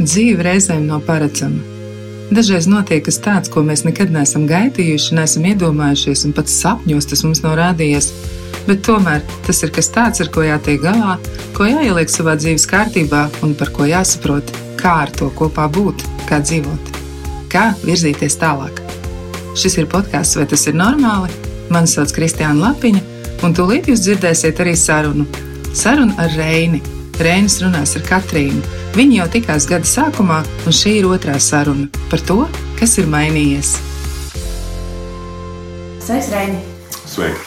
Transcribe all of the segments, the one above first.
Dzīve reizēm nav paredzama. Dažreiz notiek kas tāds, ko mēs nekad neesam gaidījuši, neesam iedomājušies, un pat sapņos tas mums nav rādījies. Bet tomēr tas ir kas tāds, ar ko jātiek galā, ko jāieliek savā dzīves kārtībā un par ko jāsaprot, kā ar to kopā būt, kā dzīvot, kā virzīties tālāk. Šis ir podkāsts, vai tas ir normāli? Mani sauc Kristiāna Lapiņa, un tūlīt jūs dzirdēsiet arī sarunu. Sarunu ar Reini. Reinis runās ar Katrīnu. Viņi jau tikās gada sākumā, un šī ir otrā saruna par to, kas ir mainījies. Sveiks, Reini! Sveiki!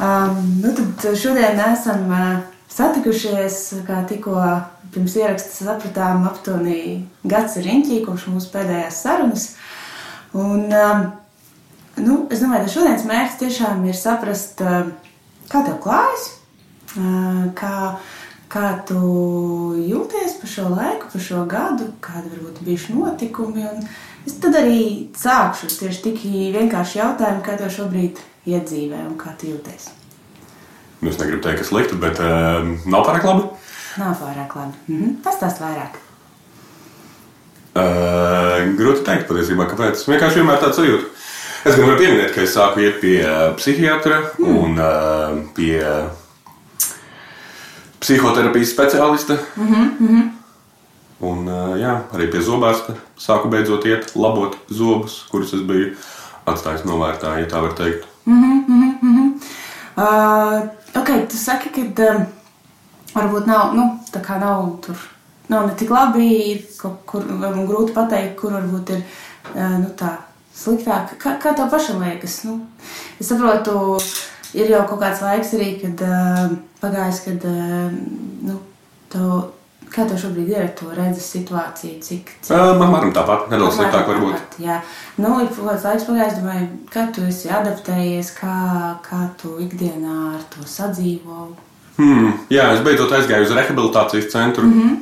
Um, nu tad šodien esam uh, satikušies, kā tikko pirms ieraksta sapratām, aptuveni gads ir riņķī, kopš mūsu pēdējās sarunas. Un, um, nu, es domāju, ka šodienas mērķis tiešām ir saprast, uh, kā tev klājas, uh, kā Kā tu jūties par šo laiku, par šo gadu, kādi varbūt bijuši notikumi? Es tad arī sākšu tieši tik vienkārši jautājumu, kā tev šobrīd iedzīvē un kā tu jūties. Nu, es negribu teikt, ka slikti, bet uh, nav pārāk labi. Nav pārāk labi. Mhm. Pastāst vairāk. Uh, grūti pateikt, patiesībā, kāpēc. Vienkārši vienmēr tāds sajūta. Es gan varu pieminēt, ka es sāku iet pie psihiatra mm. un uh, pie psihoterapijas speciāliste. Mm -hmm. Un jā, arī pie zobārsta sāku beidzot iet, labot zobus, kurus es biju atstājis novērtā, ja tā var teikt. Mm -hmm. uh, ok, tu saki, ka um, varbūt nav, nu, tā kā nav tur. Nav ne tik labi, ir kaut kur grūti pateikt, kur varbūt ir uh, nu, tā sliktāk. Kā, kā tev pašam liekas? Nu, es saprotu, ir jau kaut kāds laiks arī, kad uh, pagājis, kad uh, nu, tev, kā tev šobrīd ir ar to redzes situāciju? Cik, cik... Uh, man varam tāpat, nedaudz sliktāk varbūt. Tāpat, jā, nu, ir kaut kāds laiks pagājis, domāju, kā tu esi adaptējies, kā, kā tu ikdienā ar to sadzīvo. Hmm, jā, es beidzot aizgāju uz rehabilitācijas centru. Mm -hmm.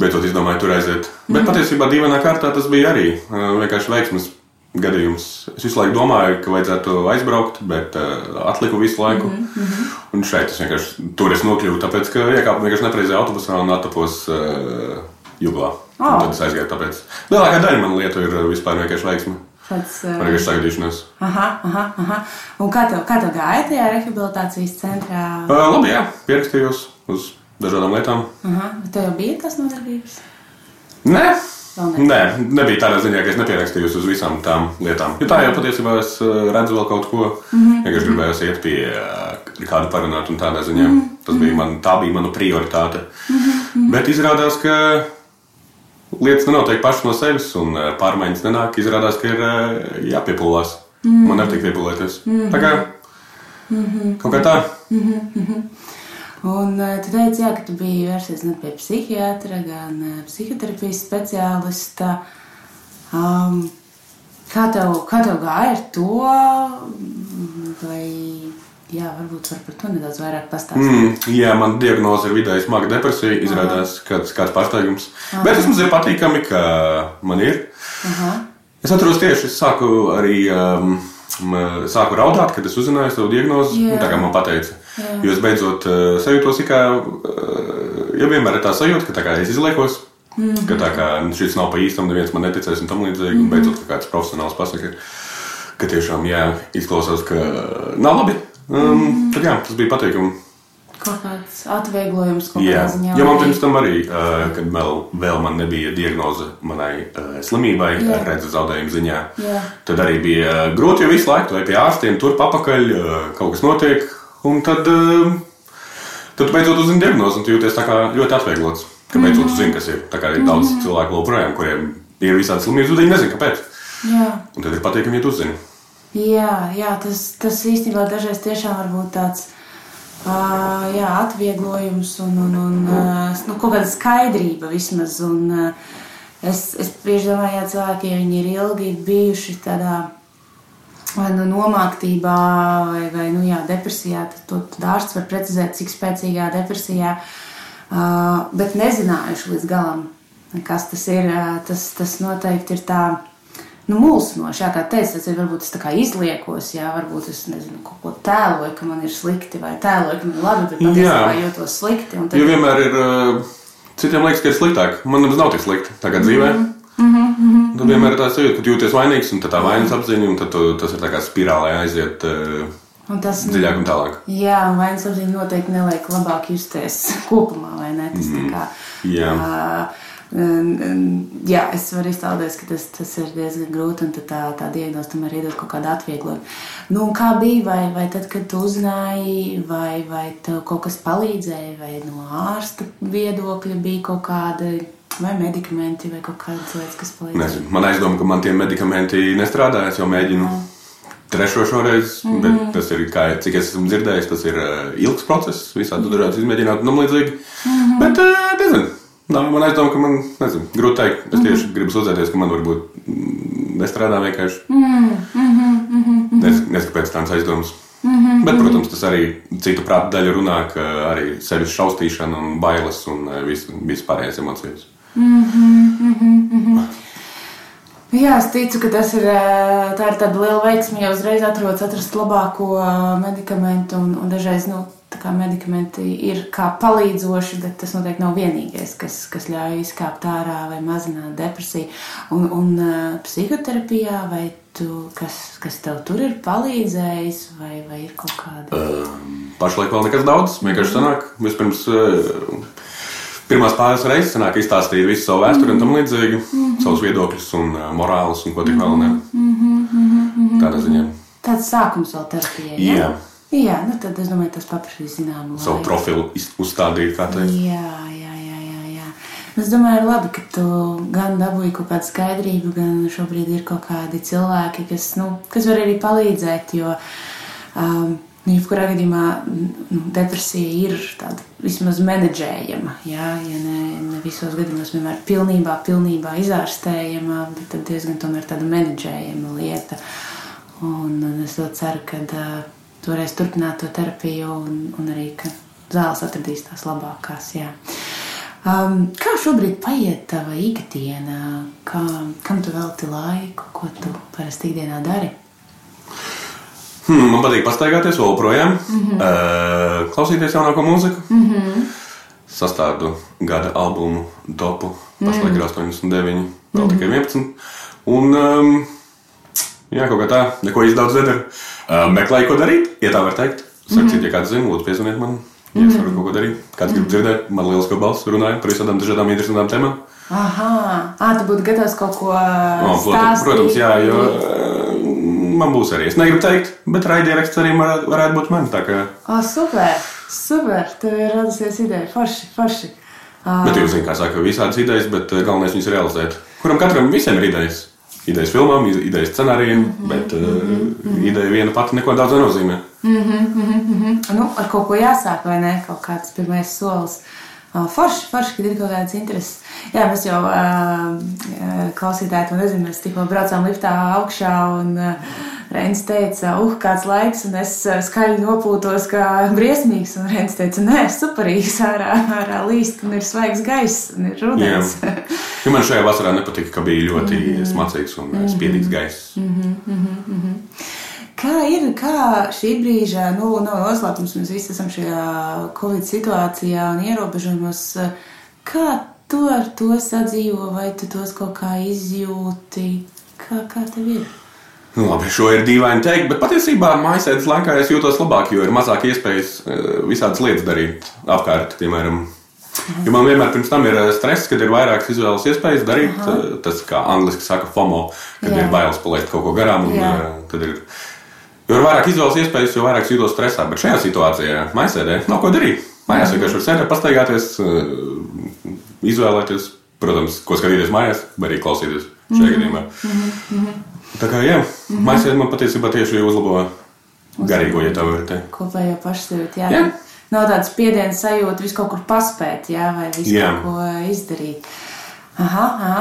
Beidzot izdomāju tur aiziet. Mm -hmm. Bet mhm. patiesībā dīvainā kārtā tas bija arī uh, vienkārši veiksmes gadījums. Es visu laiku domāju, ka vajadzētu aizbraukt, bet uh, atliku visu laiku. Mm -hmm. Un šeit es vienkārši tur es nokļuvu, tāpēc, ka iekāpu vienkārši nepreizajā autobusā un atapos uh, juglā. Oh. Un tad es aizgāju tāpēc. Lielākā daļa man lietu ir vispār vienkārši veiksme. Tāds uh... vienkārši sagaidīšanās. Aha, aha, aha. Un kā tev, kā tev gāja tajā rehabilitācijas centrā? Uh, labi, jā, pierakstījos uz dažādām lietām. Aha, tev jau bija tas nodarbības? Nē. Nē, nebija tādā ziņā, ka es nepierakstījos uz visām tām lietām. Jo tā jau patiesībā es eh, redzu vēl kaut ko. Mm -hmm. Vienkārši gribēju iet pie eh, kāda parunāt un tādā ziņā. Mm -hmm. Tas bija man, tā bija mana prioritāte. Mm -hmm. Bet izrādās, ka lietas nenotiek pašas no sevis un eh, pārmaiņas nenāk. Izrādās, ka ir jāpiepūlās. Mm -hmm. Man nepatīk piepūlēties. Mm -hmm. Tā kā mm -hmm. kaut kā tā. Mm -hmm. Un tu teici, jā, ka tu biji vērsies gan pie psihiatra, gan uh, psihoterapijas speciālista. Um, kā, tev, kā tev gāja ar to? Vai, jā, varbūt var par to nedaudz vairāk pastāstīt. Mm, jā, man diagnoze ir vidēji smaga depresija. Izrādās, ka tas kāds pārsteigums. Aha. Bet tas mums ir patīkami, ka man ir. Aha. Es atceros tieši, es sāku arī. Um, sāku raudāt, kad es uzzināju savu diagnozi. Tā kā man teica. Jo es beidzot uh, sajūtos, kā uh, jau vienmēr ir tā sajūta, ka tā kā es izliekos. Mm -hmm. Ka tā kā šis nav pa īstam, neviens man neticēs un tam līdzīgi. Mm -hmm. Beidzot, ka kāds profesionāls pasaka, ka tiešām jā, izklausās, ka nav labi. Um, mm -hmm. Tad jā, tas bija patīkami kaut kāds atvieglojums kaut kādā ziņā. Jo man pirms tam arī, uh, kad vēl, vēl man nebija diagnoze manai uh, slimībai, yeah. redzes zaudējuma ziņā, yeah. tad arī bija grūti, jo visu laiku vai pie ārstiem tur papakaļ uh, kaut kas notiek, un tad, uh, tad beidzot uzzini diagnozi, un tu jūties ļoti atvieglots, ka beidzot mm -hmm. zini, kas ir. Tā kā ir daudz mm -hmm. cilvēku joprojām, kuriem ir visādi slimības, viņi nezina, kāpēc. Yeah. Un tad ir patīkami, ja tu uzzini. Jā, jā tas, tas īstenībā dažreiz tiešām var būt tāds Uh, jā, atvieglojums un, un, un uh, nu, kaut kāda skaidrība vismaz. Un, uh, es, es bieži domāju, ka cilvēki, ja ir ilgi bijuši tādā vai nu nomāktībā, vai, vai nu, jā, depresijā, tad, to, tad ārsts var precizēt, cik spēcīgā depresijā, uh, bet nezinājuši līdz galam, kas tas ir. Uh, tas, tas noteikti ir tā nu, mulsinoši. Jā, kā teicu, tas ir varbūt es tā kā izliekos, jā, varbūt es nezinu, kaut ko tēloju, ka man ir slikti, vai tēloju, ka man ir labi, bet patiesībā jūtos slikti. Tad... Jo vienmēr ir citiem liekas, ka ir sliktāk. Man nemaz nav tik slikti tagad dzīvē. Mm -hmm. Mm -hmm. Tad vienmēr ir tā sajūta, ka jūties vainīgs, un tā vainas apziņa, un tu, tas ir tā kā spirālē aiziet uh, un tas, dziļāk un tālāk. Jā, vainas apziņa noteikti neliek labāk justies kopumā, vai ne? Tas mm kā. Jā. Uh, Jā, es varu iztēloties, ka tas, tas ir diezgan grūti, un tā, tā diagnoze tam arī iedod kaut kādu atvieglojumu. Nu, kā bija, vai, vai tad, kad tu uzzināji, vai, vai tev kaut kas palīdzēja, vai no ārsta viedokļa bija kaut kāda. Vai medikamenti, vai kaut kādas lietas, kas palīdz? Nezinu. Man aizdomā, ka man tie medikamenti nestrādā. Es jau mēģinu Jā. trešo šoreiz, mm -hmm. bet mhm. tas ir, kā, cik es esmu dzirdējis, tas ir uh, ilgs process. Visādi dažādas izmēģināt tam līdzīgi. Mm -hmm. Bet, uh, nezinu, Nav, man aizdomā, ka man, nezinu, grūti teikt. Es tieši mm -hmm. gribu sūdzēties, ka man varbūt nestrādā vienkārši. Mm -hmm. Nes, neskapēc tādas aizdomas. Mm -hmm. Bet, protams, tas arī citu prātu daļa runā, ka arī sevis šausmīšana un bailes un eh, vis, vispārējais emocijas. Mm -hmm. Mm -hmm. Jā, es ticu, ka tas ir, tā ir tāda liela veiksme, ja uzreiz atrodas atrast labāko medikamentu un, un dažreiz, nu, medikamenti ir kā palīdzoši, bet tas noteikti nav vienīgais, kas, kas ļauj izkāpt ārā vai mazināt depresiju. Un, un psihoterapijā vai tu, kas, kas tev tur ir palīdzējis, vai, vai ir kaut kāda? Uh, pašlaik vēl nekas daudz, vienkārši sanāk. Vispirms, uh, pirmās pāris reizes sanāk izstāstīt visu savu vēsturi mm -hmm. un tam līdzīgi, mm -hmm. savus viedokļus un uh, morālus un ko tik vēl ne. Mm -hmm. Tādā ziņā. Tāds sākums vēl terapijai. Jā. Ja? Jā, nu tad es domāju, tas paprasīs zināmu. Savu profilu uzstādīt, kā teikt. Jā, jā, jā, jā, jā. Es domāju, labi, ka tu gan dabūji kaut kādu skaidrību, gan šobrīd ir kaut kādi cilvēki, kas, nu, kas var arī palīdzēt, jo, um, nu, jebkurā gadījumā nu, depresija ir tāda vismaz menedžējama, jā, ja ne, ne visos gadījumos vienmēr pilnībā, pilnībā izārstējama, bet tad diezgan tomēr tāda menedžējama lieta. Un, un es ļoti ceru, ka uh, varēsi turpināt to terapiju un, un arī, ka zāles atradīs tās labākās. Jā. Um, kā šobrīd paiet tava ikdiena? Kā, kam tu velti laiku? Ko tu parasti ikdienā dari? Hmm, man patīk pastaigāties vēl projām, mm -hmm. uh, klausīties jaunāko mūziku. Mm -hmm. Sastādu gada albumu topu. Pašlaik ir 89, vēl mm -hmm. tikai 11. Un, um, jā, kaut kā tā, neko izdaudz nedaru. Uh, meklēju, ko darīt, ja tā var teikt. Sakiet, -hmm. ja kāds zina, lūdzu, piezvaniet man. Ja es varu kaut ko darīt. Kāds grib dzirdēt, man liels balss runāja par visādām dažādām interesantām tēmām. Aha, ah, tu būtu gatavs kaut ko no, protams, protams, jā, jo man būs arī. Es negribu teikt, bet raidieraksts arī varētu būt man. Kā... Oh, super, super, tev ir radusies ideja, forši, forši. Ah. Bet jūs zināt, kā saka, visādas idejas, bet galvenais viņas realizēt. Kuram katram visiem ir idejas idejas filmām, idejas scenārijiem, mm -hmm, bet mm -hmm. uh, ideja viena pati neko daudz nenozīmē. Mm -hmm, mm -hmm. Nu, ar kaut ko jāsāk, vai ne? Kaut kāds pirmais solis. Uh, forši, forši, kad ir kaut kādas intereses. Jā, mēs jau uh, klausītāji to nezinu. Mēs tikko braucām liftā augšā un uh, Reins teica, uh, kāds laiks, un es skaļi nopūtos kā briesmīgs. Un Reins teica, nē, superīgs ārā, ārā līst, un ir svaigs gaiss, un ir rudens. Jo man šajā vasarā nepatika, ka bija ļoti mm -hmm. smacīgs un mm -hmm. spiedīgs gaiss. Mm -hmm, mm -hmm. Kā ir, kā šī brīža, nu, nav no noslēpums, mēs visi esam šajā Covid situācijā un ierobežojumos. Kā tu ar to sadzīvo, vai tu tos kaut kā izjūti? Kā, kā tev ir? Nu, labi, šo ir dīvaini teikt, bet patiesībā mājasēdes laikā es jūtos labāk, jo ir mazāk iespējas eh, visādas lietas darīt apkārt, piemēram, Jo man vienmēr pirms tam ir eh, stress, kad ir vairākas izvēles iespējas darīt. Aha. Eh, tas, kā angļuiski saka, FOMO, kad Jā. ir bailes palaist kaut ko garām. Un, tad ir, jo ir vairāk izvēles iespējas, jo vairāk jūtos stresā. Bet šajā situācijā maisēdē nav ko darīt. Mājās vienkārši var sēdēt, pastaigāties, izvēlēties, protams, ko skatīties mājās, vai arī klausīties šajā mm -hmm. gadījumā. Mm -hmm. Tā kā jā, mm -hmm. maisēde man patiesībā tieši uzlabo garīgo, ja tā var teikt. Kopējo pašsajūtu, jā. jā nav tāds spiediens sajūta visu kaut kur paspēt, jā, vai visu jā. kaut ko izdarīt. Aha, aha.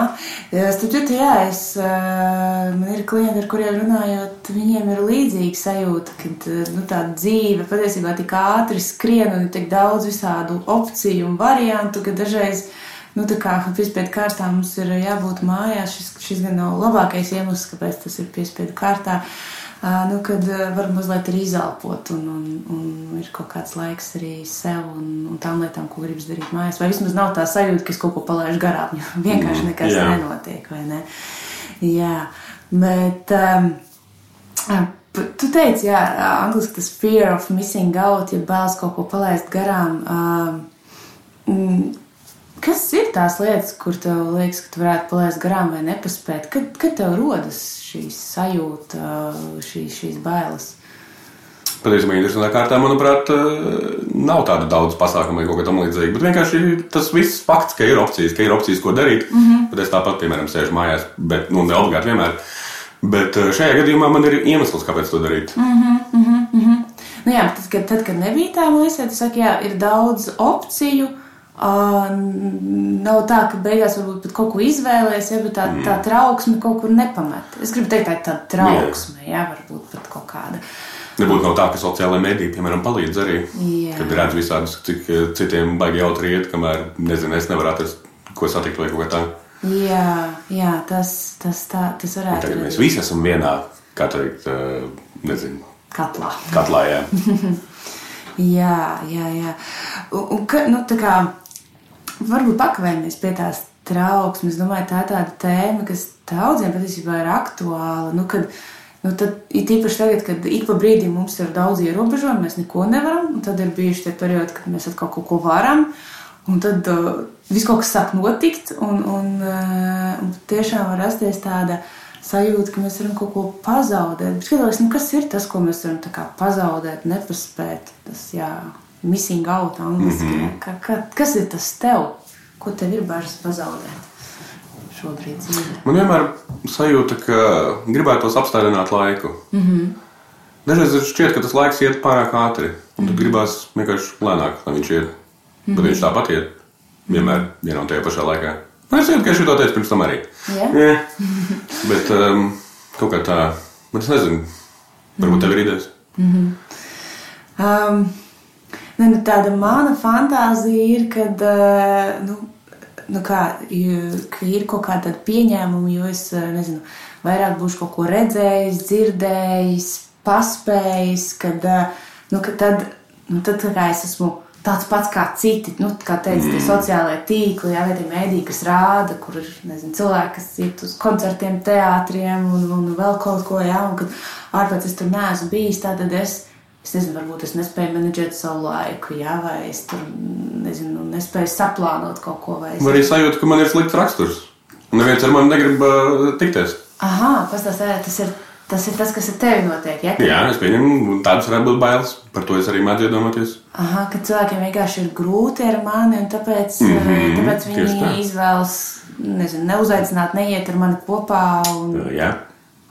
Citu, jā, es, man ir klienti, ar kuriem runājot, viņiem ir līdzīga sajūta, ka nu, tā dzīve patiesībā tik ātri skrien un ir tik daudz visādu opciju un variantu, ka dažreiz, nu, kā piespiedu kārtā mums ir jābūt mājās, šis, šis gan nav labākais iemesls, kāpēc tas ir piespiedu kārtā. Nu, kad var mazliet arī izelpot, un, un, un ir kaut kāds laiks arī sev un, un tām lietām, ko gribas darīt mājās. Vai vismaz nav tā sajūta, ka es kaut ko palaidu garām, jo vienkārši mm, nekas Jā. nenotiek, ne? Jā, bet. Um, Tu teici, jā, angļuiski tas fear of missing out, ja bailes kaut ko palaist garām. Um, kas ir tās lietas, kur tev liekas, ka tu varētu palaist garām vai nepaspēt? Kad, kad tev rodas šīs sajūta, šīs, šīs bailes? Patiesībā, interesantā kārtā, manuprāt, nav tāda daudz pasākumu vai kaut kā tamlīdzīga. Bet vienkārši tas viss fakts, ka ir opcijas, ka ir opcijas, ko darīt. Mm -hmm. Bet es tāpat, piemēram, sēžu mājās, bet nu, ne obligāti vienmēr. Bet eh, šajā gadījumā man ir iemesls, kāpēc to darīt. Mm -hmm, mm -hmm. Nu jā, tad, kad, tad, kad nebija tā tad saka, jā, ir daudz opciju. Uh, nav tā, ka beigās varbūt pat kaut ko izvēlēsies, ja, bet tā, mm. tā trauksme kaut kur nepamet. Es gribu teikt, tā ir tāda trauksme, jā, jā varbūt pat kaut kāda. Nebūtu no tā, ka sociālajā mēdī, piemēram, palīdz arī. Jā. Kad redz visādus, cik eh, citiem baigi jautri iet, kamēr, nezinu, es nevaru atrast, ko satikt vai kā tādu. Jā, jā tas, tas, tā, tas varētu būt. Mēs visi esam vienā, kā teikt, nezinu, katlā. katlā jā. jā, jā, jā. Un, un, nu, kā varbūt pakavējamies pie tās trauksmes. Es domāju, tā ir tāda tēma, kas daudziem patiesībā ir aktuāla. Nu, kad, Nu, tad ir īpaši tagad, kad ik pa brīdim mums ir daudz ierobežojumu, mēs neko nevaram. Tad ir bijuši tie periodi, kad mēs atkal kaut ko varam. Un tad uh, viss kaut kas sāk notikt, un, un, uh, tiešām var rasties tāda sajūta, ka mēs varam kaut ko pazaudēt. Bet skatos, nu, kas ir tas, ko mēs varam pazaudēt, nepaspēt. Tas, jā, missing out angliski. Mm -hmm. ka, ka, kas ir tas tev? Ko tev ir bažas pazaudēt? Šobrīd dzīvē. Man vienmēr sajūta, ka gribētos apstādināt laiku. Mm -hmm. Dažreiz šķiet, ka tas laiks iet pārāk ātri, un mm -hmm. tad gribās vienkārši lēnāk, lai viņš iet. Mm -hmm. Bet viņš tāpat iet vienmēr vienā un tajā pašā laikā. Nu, es zinu, ka es to teicu pirms tam arī. Yeah. Yeah. Bet um, kaut kā tā, es nezinu, varbūt tev ir idejas. Mm -hmm. um, ne, nu, tāda mana fantāzija ir, kad. Uh, nu, nu kā, ka ir kaut kāda pieņēmuma, jo es nezinu, vairāk būšu kaut ko redzējis, dzirdējis, paspējis, kad, nu, kad tad, nu, tad kā es esmu tāds pats kā citi, nu, kā teica, mm. tie sociālai tīkli, jā, tie mēdī, kas rāda, kur ir nezinu, cilvēki, kas iet uz koncertiem, teātriem un, un vēl kaut ko, jā, un kad ārpēc es tur neesmu bijis, tad es. Es nezinu, varbūt es nespēju menedžēt savu laiku, jā, vai es tur nezinu, nespēju saplānot kaut ko. Vai es... arī sajūta, ka man ir slikts raksturs. Neviens ar mani negrib uh, tikties. Aha, pastāstiet, tas ir Tas ir tas, kas ar tevi notiek. Ja? Jā, es pieņemu, tādas varētu būt bailes. Par to es arī mēdzu iedomāties. Aha, ka cilvēkiem vienkārši ir grūti ar mani, un tāpēc, mm -hmm, tāpēc viņi izvēlas nezinu, neuzaicināt, neiet ar mani kopā. Un... Jā.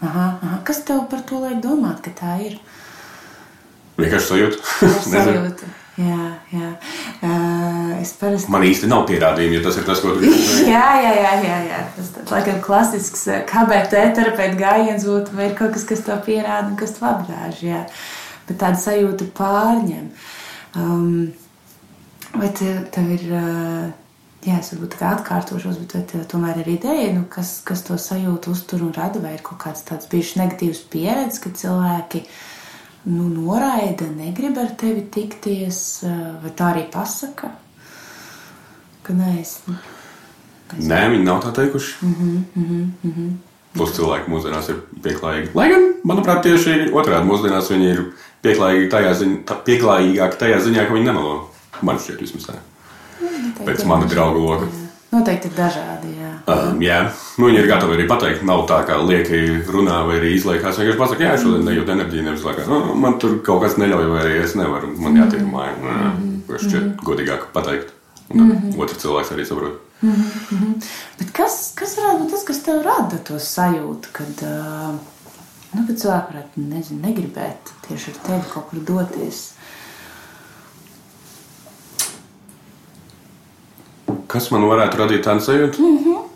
Aha, aha. Kas tev par to liek domāt, ka tā ir? Vienkārši sajūta. sajūta. Jā, jā. Uh, es parasti. Man īsti nav pierādījumi, ja tas ir tas, ko tu gribi. jā, jā, jā, jā, jā. Tas ir laikam klasisks KBT terapeita gājiens būtu, vai ir kaut kas, kas to pierāda un kas to apgāž. Jā. Bet tāda sajūta pārņem. Um, vai tev, tev ir. Uh, Jā, es varbūt tā atkārtošos, bet vai tev tomēr ir ideja, nu, kas, kas to sajūtu uztur un rada, vai ir kaut kāds tāds bijušas negatīvs pieredzes, ka cilvēki uh, nu, noraida, negrib ar tevi tikties, vai tā arī pasaka, ka nē, es. es nē, viņi nav tā teikuši. Mm -hmm, mm -hmm, mm -hmm. Plus cilvēki mūsdienās ir pieklājīgi. Lai gan, manuprāt, tieši otrādi mūsdienās viņi ir pieklājīgi tajā ziņā, tā, pieklājīgāki tajā ziņā, ka viņi nemelo. Man šķiet, vismaz tā. Mm, Pēc mana drauga loka. Noteikti ir dažādi. Um, jā. Nu, viņi ir gatavi arī pateikt, nav tā, kā lieki runā vai arī izliekās. Vienkārši pasakā, jā, šodien nejūt enerģiju, nevis laikā. Nu, man tur kaut kas neļauj, vai arī es nevaru. Man jātiek mājā. Nu, mm -hmm. šķiet mm -hmm. godīgāk pateikt. Un mm -hmm. otrs cilvēks arī saprot. Mm -hmm. Bet kas, kas varētu būt tas, kas tev rada to sajūtu, kad, uh, nu, cilvēki varētu nezinu, negribēt tieši ar tevi kaut kur doties? Kas man varētu radīt tādu sajūtu? Mm -hmm.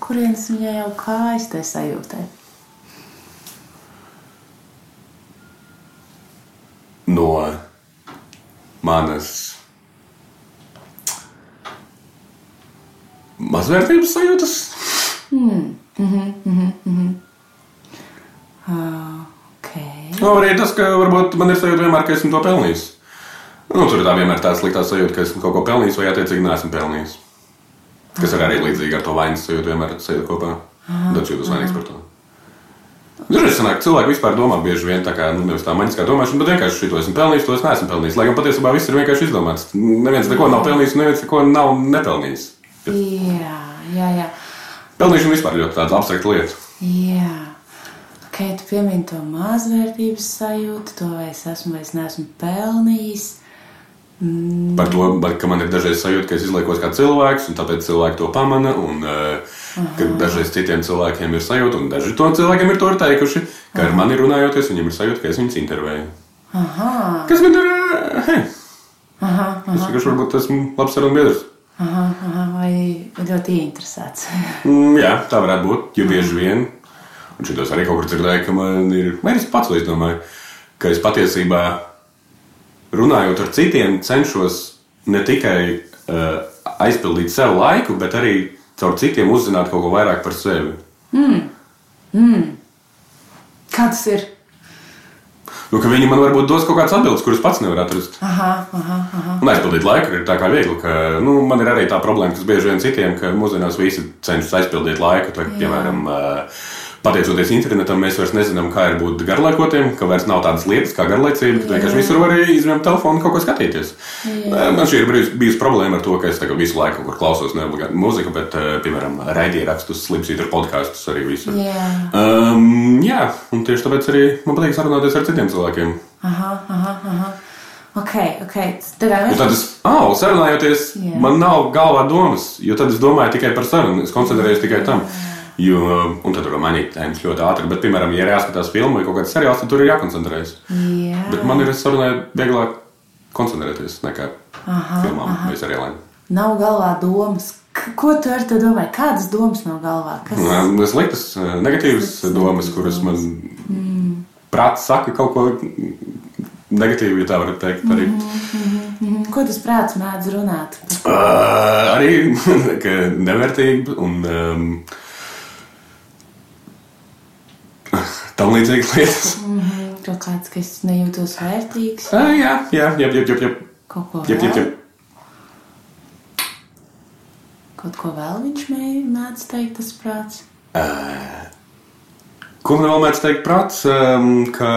Kurienes viņai jau kājas tai sajūtai? No manas mazvērtības sajūtas. Mm. Mm -hmm, mm -hmm. Uh, No, arī tas, ka varbūt man ir sajūta vienmēr, ka esmu to pelnījis. Nu, tur ir tā vienmēr tā sliktā sajūta, ka esmu kaut ko pelnījis vai attiecīgi neesmu pelnījis. Kas ir arī līdzīgi ar to vainas sajūtu, vienmēr sajūta kopā. Tad jūtas vainīgs par to. Dažreiz sanāk, cilvēki vispār domā bieži vien tā kā, nu, nevis tā maģiskā domāšana, bet vienkārši šito esmu pelnījis, to es neesmu pelnījis. Lai gan patiesībā viss ir vienkārši izdomāts. Neviens neko nav pelnījis, neviens neko nav nepelnījis. Jā, jā, jā. Pelnīšana vispār ļoti tāda abstrakta lieta. Jā. Ok, tu piemini to mazvērtības sajūtu, to vai es esmu vai es neesmu pelnījis. Mm, Par to, ka man ir dažreiz sajūta, ka es izliekos kā cilvēks, un tāpēc cilvēki to pamana. Un, uh, ka dažreiz citiem cilvēkiem ir sajūta, un daži to cilvēkiem ir to ir teikuši, ka ar mani runājoties, viņiem ir sajūta, ka es viņus intervēju. aha, Kas man ir? uh, Hei, aha, es vienkārši varbūt esmu labs sarunu biedrs. aha, aha, vai ļoti interesēts. Mm, jā, tā varētu būt. Jo bieži vien, un šitos arī kaut kur dzirdēju, ka man ir, vai es pats to izdomāju, ka es patiesībā runājot ar citiem, cenšos ne tikai uh, aizpildīt sev laiku, bet arī caur citiem uzzināt kaut ko vairāk par sevi. Kā tas ir? Nu, viņi man varbūt dos kaut kādas atbildes, kuras pats nevar atrast. Aha, aha, aha. Un aizpildīt laiku ir tā kā viegli, ka nu, man ir arī tā problēma, kas bieži vien citiem, ka mūsdienās visi cenšas aizpildīt laiku. Tā, piemēram, uh, pateicoties internetam, mēs vairs nezinām, kā ir būt garlaikotiem, ka vairs nav tādas lietas kā garlaicība, ka vienkārši visur var izņemt telefonu un kaut ko skatīties. Jā. Man šī ir bijusi, bijusi problēma ar to, ka es visu laiku kaut kur klausos ne obligāti mūziku, bet, uh, piemēram, raidīrakstus, slimsītu podkāstus arī visur. Jā. Um, jā, un tieši tāpēc arī man patīk sarunāties ar citiem cilvēkiem. Aha, aha, aha. Ok, ok. Tā kā Un mēs tad es, sarunājoties, Jā. man nav galvā domas, jo tad es domāju tikai par sarunu, es koncentrējos tikai tam. Jo, un tad var mainīt tēmas ļoti ātri. Bet, piemēram, ja ir jāskatās filmu vai kaut kāds seriāls, tad tur ir jākoncentrējas. Jā. Bet man ir sarunājot vieglāk koncentrēties nekā Aha, filmām vai seriāliem. Nav galvā domas. Ko tu ar to domā? Kādas domas nav galvā? Kas? Tas liktas negatīvas domas, kuras man prāts saka kaut ko negatīvu, ja tā var teikt. Arī, Mhm. Ko tas prāts mēdz runāt? uh, arī ka nevērtība un um, tam līdzīgas lietas. Mhm, Kaut kāds, ka es nejūtos vērtīgs. Uh, jā, jā, jā, jā, jā, jā. Kaut ko jā, jā, jā. vēl. Kaut ko vēl viņš mē- mēdz teikt, tas prāts. Ko man vēl mēdz teikt prāts, um, ka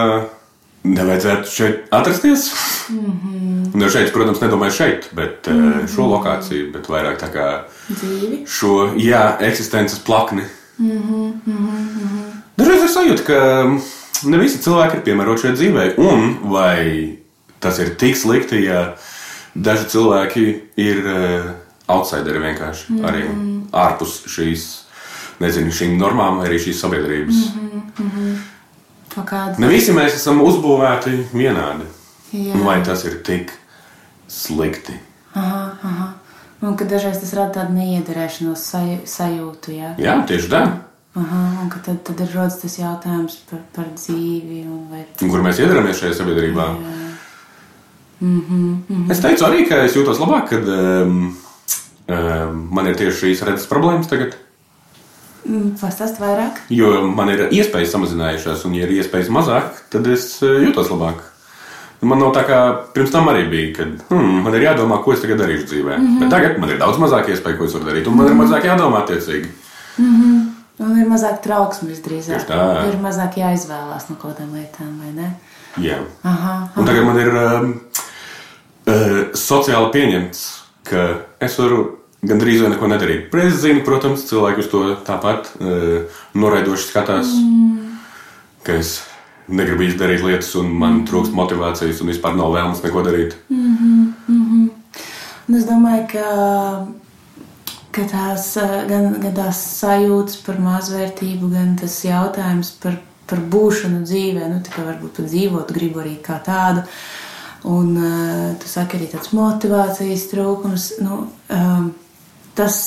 nevajadzētu šeit atrasties? Mm -hmm. Nu, šeit, protams, nedomāju šeit, bet mm -hmm. šo lokāciju, bet vairāk tā kā Dzīvi. šo, jā, eksistences plakni. Mm -hmm. Dažreiz ir sajūta, ka ne visi cilvēki ir piemēroti šai dzīvei, un vai tas ir tik slikti, ja daži cilvēki ir uh, outsideri vienkārši mm -hmm. arī ārpus šīs, nezinu, šīm normām, arī šīs sabiedrības. Mm -hmm. Kaut kāds. Ne visi mēs esam uzbūvēti vienādi. Jā. Vai tas ir tik slikti? Aha, aha. Un ka dažreiz tas rada tādu neiederēšanos saj sajūtu, jā. Jā, tieši tā. Aha, tad, tad ir rodas tas jautājums par, par dzīvi vai Kur mēs iedaramies šajā sabiedrībā? Mm -hmm. Es teicu arī, ka es jūtos labāk, kad um, um, man ir tieši šīs redzes problēmas tagad. Mm, pastāst vairāk. Jo man ir iespējas samazinājušās, un, ja ir iespējas mazāk, tad es uh, jūtos labāk. Man nav tā kā pirms tam arī bija, kad hmm, man ir jādomā, ko es tagad darīšu dzīvē. Mm -hmm. Bet tagad man ir daudz mazāk iespēju, ko es varu darīt, un man ir mazāk jādomā attiecīgi. Un ir mazāk trauksmes drīzāk. Tā. Ir mazāk jāizvēlās no kaut kādām lietām, vai ne? Jā. Aha, Un tagad man ir um, uh, sociāli pieņemts, ka es varu gandrīz vai neko nedarīt. Es zinu, protams, cilvēki uz to tāpat uh, noraidoši skatās, mm. ka es negribu izdarīt lietas, un man trūkst motivācijas, un vispār nav vēlmes neko darīt. Un es domāju, ka, ka tās, gan, gan tās sajūtas par mazvērtību, gan tas jautājums par, par būšanu dzīvē, nu, tā kā varbūt pat dzīvot, gribu arī kā tādu. Un uh, tu saki arī tāds motivācijas trūkums. Nu, um, tas,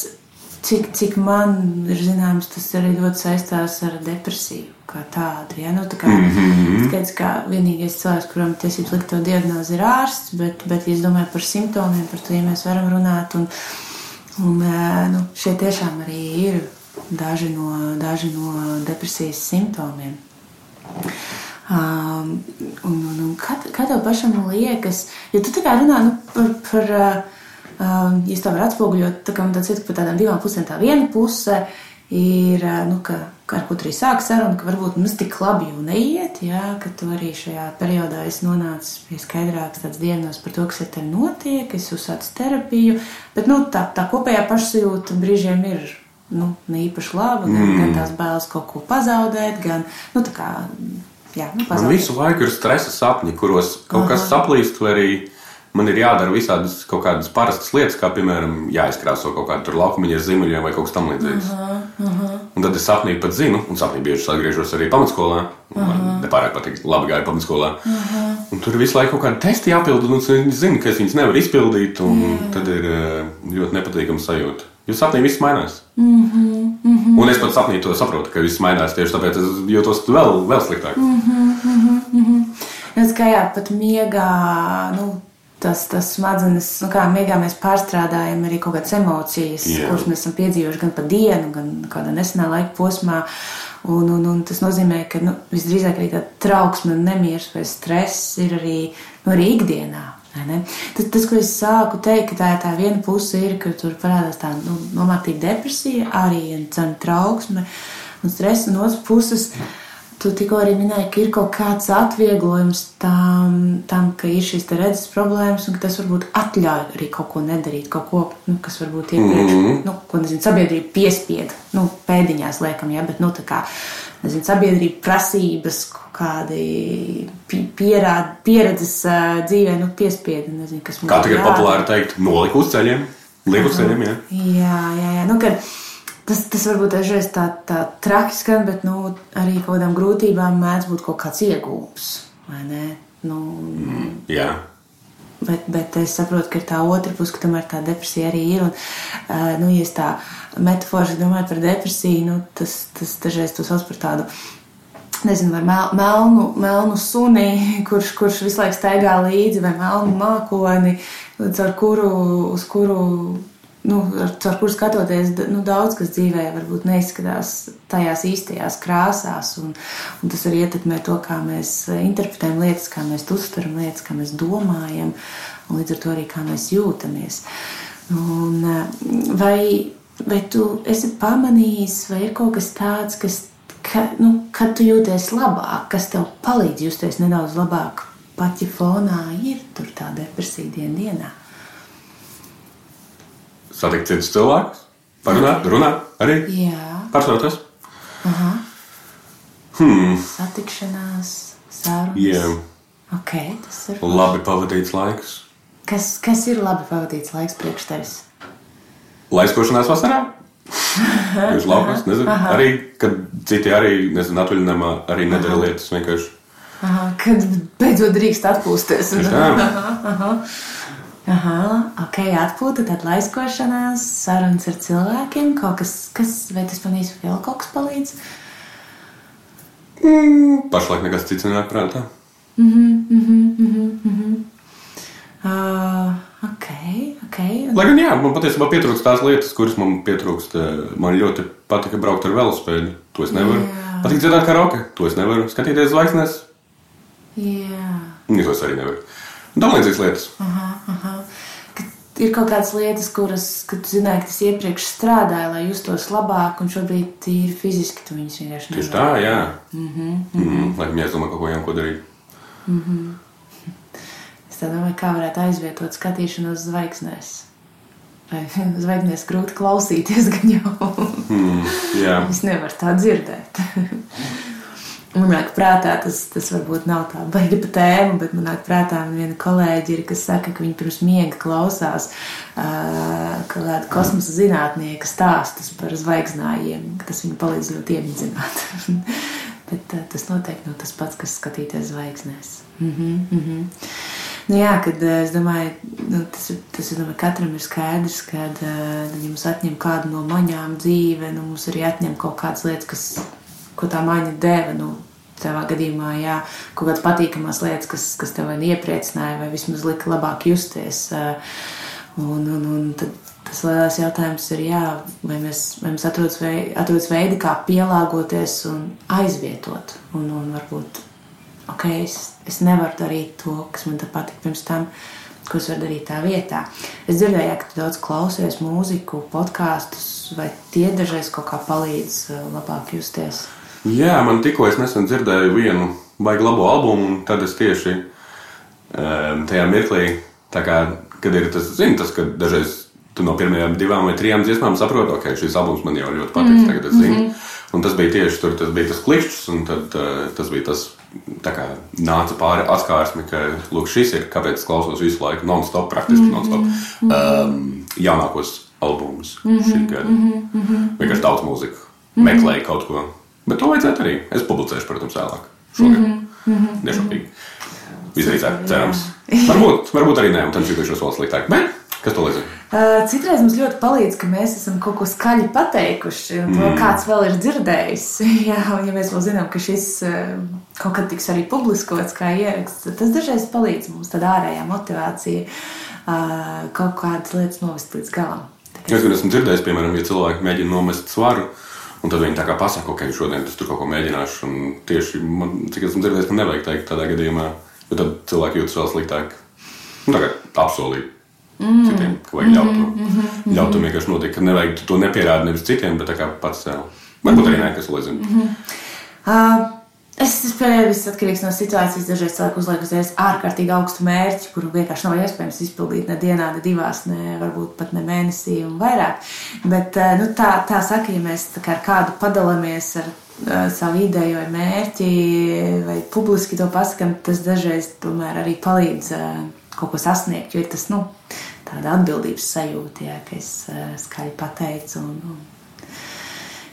cik, cik man ir zināms, tas arī ļoti saistās ar depresiju kā tādu. Ja? Nu, tā kā, mm -hmm. skaidrs, ka vienīgais cilvēks, kuram tiesības likt to diagnozi, ir ārsts, bet, bet ja es domāju par simptomiem, par to ja mēs varam runāt. Un, un, nu, šie tiešām arī ir daži no, daži no depresijas simptomiem. Um, un, un, un kā, kā tev pašam liekas, jo tu tā kā runā nu, par, par um, ja tā var atspoguļot, tā kā man tāds ir par tādām divām pusēm. Tā viena puse ir, uh, nu, ka, ar ko arī sāk saruna, ka varbūt mums tik labi jau neiet, jā, ka tu arī šajā periodā esi nonācis pie skaidrākas tādas dienas par to, kas ar tevi notiek, es uzsācu terapiju, bet, nu, tā, tā kopējā pašsajūta brīžiem ir nu, ne īpaši laba, gan, mm. gan tās bailes kaut ko pazaudēt, gan nu, tā kā Jā, nu, man visu laiku ir stresa sapņi, kuros kaut Aha. kas saplīst, vai arī man ir jādara visādas kaut kādas parastas lietas, kā piemēram jāizkrāso kaut kāda laukumiņa ar zimuļiem vai kaut kas tamlīdzīgs. Uh -huh. Un tad es sapnī pat zinu, un sapnī bieži atgriežos arī pamatskolā. Uh -huh. Man nepārāk patīk, labi gāja pamatskolā. Uh -huh. Un tur visu laiku kaut kādi testi jāpild, un es zinu, ka es viņus nevaru izpildīt, un Jā. tad ir eh, ļoti nepatīkama sajūta. Jo sapnī viss mainās. Mm -hmm, mm -hmm. Un es pat sapnī to saprotu, ka viss mainās tieši tāpēc, es jūtos vēl, vēl sliktāk. Mm -hmm, mm -hmm. Es kā jā, pat miegā, nu, tas, tas smadzenes, nu, kā miegā mēs pārstrādājam arī kaut kādas emocijas, yeah. kuras mēs esam piedzīvojuši gan pa dienu, gan kādā nesenā laika posmā. Un, un, un tas nozīmē, ka nu, visdrīzāk arī tā trauksme, nemieris vai stress ir arī, nu, arī ikdienā. Tas, tas, ko es sāku teikt, tā ir tā viena puse, ir, ka tur parādās tā nu, nomāktīga depresija, arī trauksme un stress, un otrs puses. Tu tikko arī minēji, ka ir kaut kāds atvieglojums tam, tam ka ir šīs redzes problēmas, un ka tas varbūt atļauj arī kaut ko nedarīt, kaut ko, nu, kas varbūt iepriekš, mm -hmm. nu, ko nezinu, sabiedrība piespieda, nu, pēdiņās liekam, ja, bet, nu, tā kā, nezinu, sabiedrība prasības, kādi pierād, pieredzes uh, dzīvē, nu, piespiedu. Nezinu, kas man Kā tagad populāri teikt, noliku uz ceļiem, liku uz ceļiem, jā. Jā, jā, jā. Nu, kad, tas, tas varbūt dažreiz tā, tā traki skan, bet, nu, arī kaut kādām grūtībām mēdz būt kaut kāds iegūms? Nu, mm, jā. Bet, bet es saprotu, ka ir tā otra puse, ka tomēr tā depresija arī ir. Un, uh, nu, ja es tā metaforiski domāju par depresiju, nu, tas, tas dažreiz to sauc par tādu nezinu, vai mel, melnu, melnu suni, kurš, kurš visu laiku staigā līdzi, vai melnu mākoni, kuru, uz kuru, nu, ar kuru skatoties, nu, daudz kas dzīvē varbūt neizskatās tajās īstajās krāsās, un, un tas arī ietekmē to, kā mēs interpretējam lietas, kā mēs uztveram lietas, kā mēs domājam, un līdz ar to arī kā mēs jūtamies. Un, vai, vai tu esi pamanījis, vai ir kaut kas tāds, kas ka, nu, kad tu jūties labāk, kas tev palīdz justies nedaudz labāk, pat ja fonā ir tā depresija dienā. Satikt citus cilvēkus, parunāt, runāt arī. Jā, pārstāvoties. Aha. Hmm. Satikšanās, sarunas. Jā. Okay, tas ir labi pavadīts laiks. Kas, kas ir labi pavadīts laiks priekš tevis? Laiskošanās vasarā? Viņš laukās, nezinu, aha. arī, kad citi arī, nezinu, atvaļinājumā arī nedara lietas vienkārši. Aha, kad beidzot drīkst atpūsties. Aha, aha. Aha, ok, atpūta, tad laiskošanās, sarunas ar cilvēkiem, kaut kas, kas vai tas īsti vēl kaut kas palīdz? Mm, pašlaik nekas cits nenāk prātā. Mhm, mhm, mhm, mhm. Uh, Okay, okay. Lai gan jā, man patiesībā pietrūkst tās lietas, kuras man pietrūkst. Man ļoti patika braukt ar velospēdu. To es nevaru. Jā. Patīk dzirdēt karaoke. To es nevaru. Skatīties zvaigznes. Jā. To es arī nevaru. Tam līdzīgas lietas. Aha, aha. Ir kaut kādas lietas, kuras, kad tu zināji, ka tas iepriekš strādāja, lai justos labāk, un šobrīd ir fiziski tu viņus vienkārši nevari. Tieši tā, jā. Mm -hmm, mm -hmm. Mm -hmm. Lai viņi aizdomā kaut ko jaunu, ko darīt. Mm -hmm. Es domāju, kā varētu aizvietot skatīšanos zvaigznēs. Vai zvaigznēs grūti klausīties, gan jau. mm, jā. es nevaru tā dzirdēt. Man nāk prātā, tas, tas varbūt nav tā baigi pa tēmu, bet man nāk prātā viena kolēģi ir, kas saka, ka viņi pirms miega klausās uh, kāda kosmosa zinātnieka stāstus par zvaigznājiem, ka tas viņu palīdz ļoti iemidzināt. bet uh, tas noteikti nav tas pats, kas skatīties zvaigznēs. Mm -hmm, mm -hmm. Nu, jā, kad es domāju, nu, tas, tas ir, domāju, katram ir skaidrs, ka, ja mums atņem kādu no maņām dzīve, nu, mums arī atņem kaut kādas lietas, kas, ko tā maņa deva. Nu, Tavā gadījumā, jā, kaut kādas patīkamas lietas, kas, kas tev iepriecināja, vai vismaz lika labāk justies. Un, un, un tad tas lielais jautājums ir, jā, vai mēs, vai mēs atrodas, veidi, atrodas veidi, kā pielāgoties un aizvietot, un, un varbūt ok, es, es nevaru darīt to, kas man patika pirms tam, ko es varu darīt tā vietā. Es dzirdēju, ka tu daudz klausies mūziku, podkāstus, vai tie dažreiz kaut kā palīdz labāk justies? Jā, man tikko es nesen dzirdēju vienu baigi labo albumu, un tad es tieši um, tajā mirklī, kā, kad ir tas, zini, tas, ka dažreiz tu no pirmajām divām vai trijām dziesmām saproti, ka okay, šis albums man jau ļoti patīk. Mm. Tagad es zinu. Mm -hmm. Un tas bija tieši tur, tas bija tas klikšķis, un tad, uh, tas bija tas, kā nāca pāri atskārsmi, ka lūk, šis ir, kāpēc es klausos visu laiku non-stop, praktiski mm -hmm. non-stop, um, jaunākos albumus mm -hmm. šī gada. Mm -hmm. Vienkārši daudz mūziku, mm -hmm. meklēju kaut ko. Bet to vajadzētu arī. Es publicēšu, protams, vēlāk. Šogad. Mm -hmm. Nešaubīgi. Visdrīzāk, cerams. varbūt, varbūt arī nē, un tad jutīšos vēl sliktāk. Bet kas to līdzīgi? Citreiz mums ļoti palīdz, ka mēs esam kaut ko skaļi pateikuši, un to mm. kāds vēl ir dzirdējis. Jā, un ja mēs vēl zinām, ka šis kaut kad tiks arī publiskots kā ieraksts, tas dažreiz palīdz mums tāda ārējā motivācija kaut kādas lietas novest līdz galam. Es gan esmu dzirdējis, piemēram, ja cilvēki mēģina nomest svaru. Un tad viņi tā kā pasaka, ok, šodien es tur kaut ko mēģināšu. Un tieši man, cik esmu dzirdējis, ka nevajag teikt tādā gadījumā, jo tad cilvēki jūtas vēl sliktāk. Nu, tā kā apsolīt mm. citiem, ka vajag ļaut to. Mm -hmm. Ļaut to vienkārši notiek, ka nevajag to nepierādīt nevis citiem, bet kā pats sev. Varbūt arī nē, kas lezina. Mm -hmm. uh. Es ka tas atkarīgs no situācijas. Dažreiz cilvēki uzliek uzreiz ārkārtīgi augstu mērķi, kuru vienkārši nav iespējams izpildīt ne dienā, ne divās, ne varbūt pat ne mēnesī un vairāk. Bet nu, tā, tā saka, ja mēs kā ar kādu padalāmies ar uh, savu ideju vai mērķi, vai publiski to pasakām, tas dažreiz tomēr arī palīdz uh, kaut ko sasniegt, jo ir tas, nu, tāda atbildības sajūta, jā, ka es skaļi pateicu. Un, un,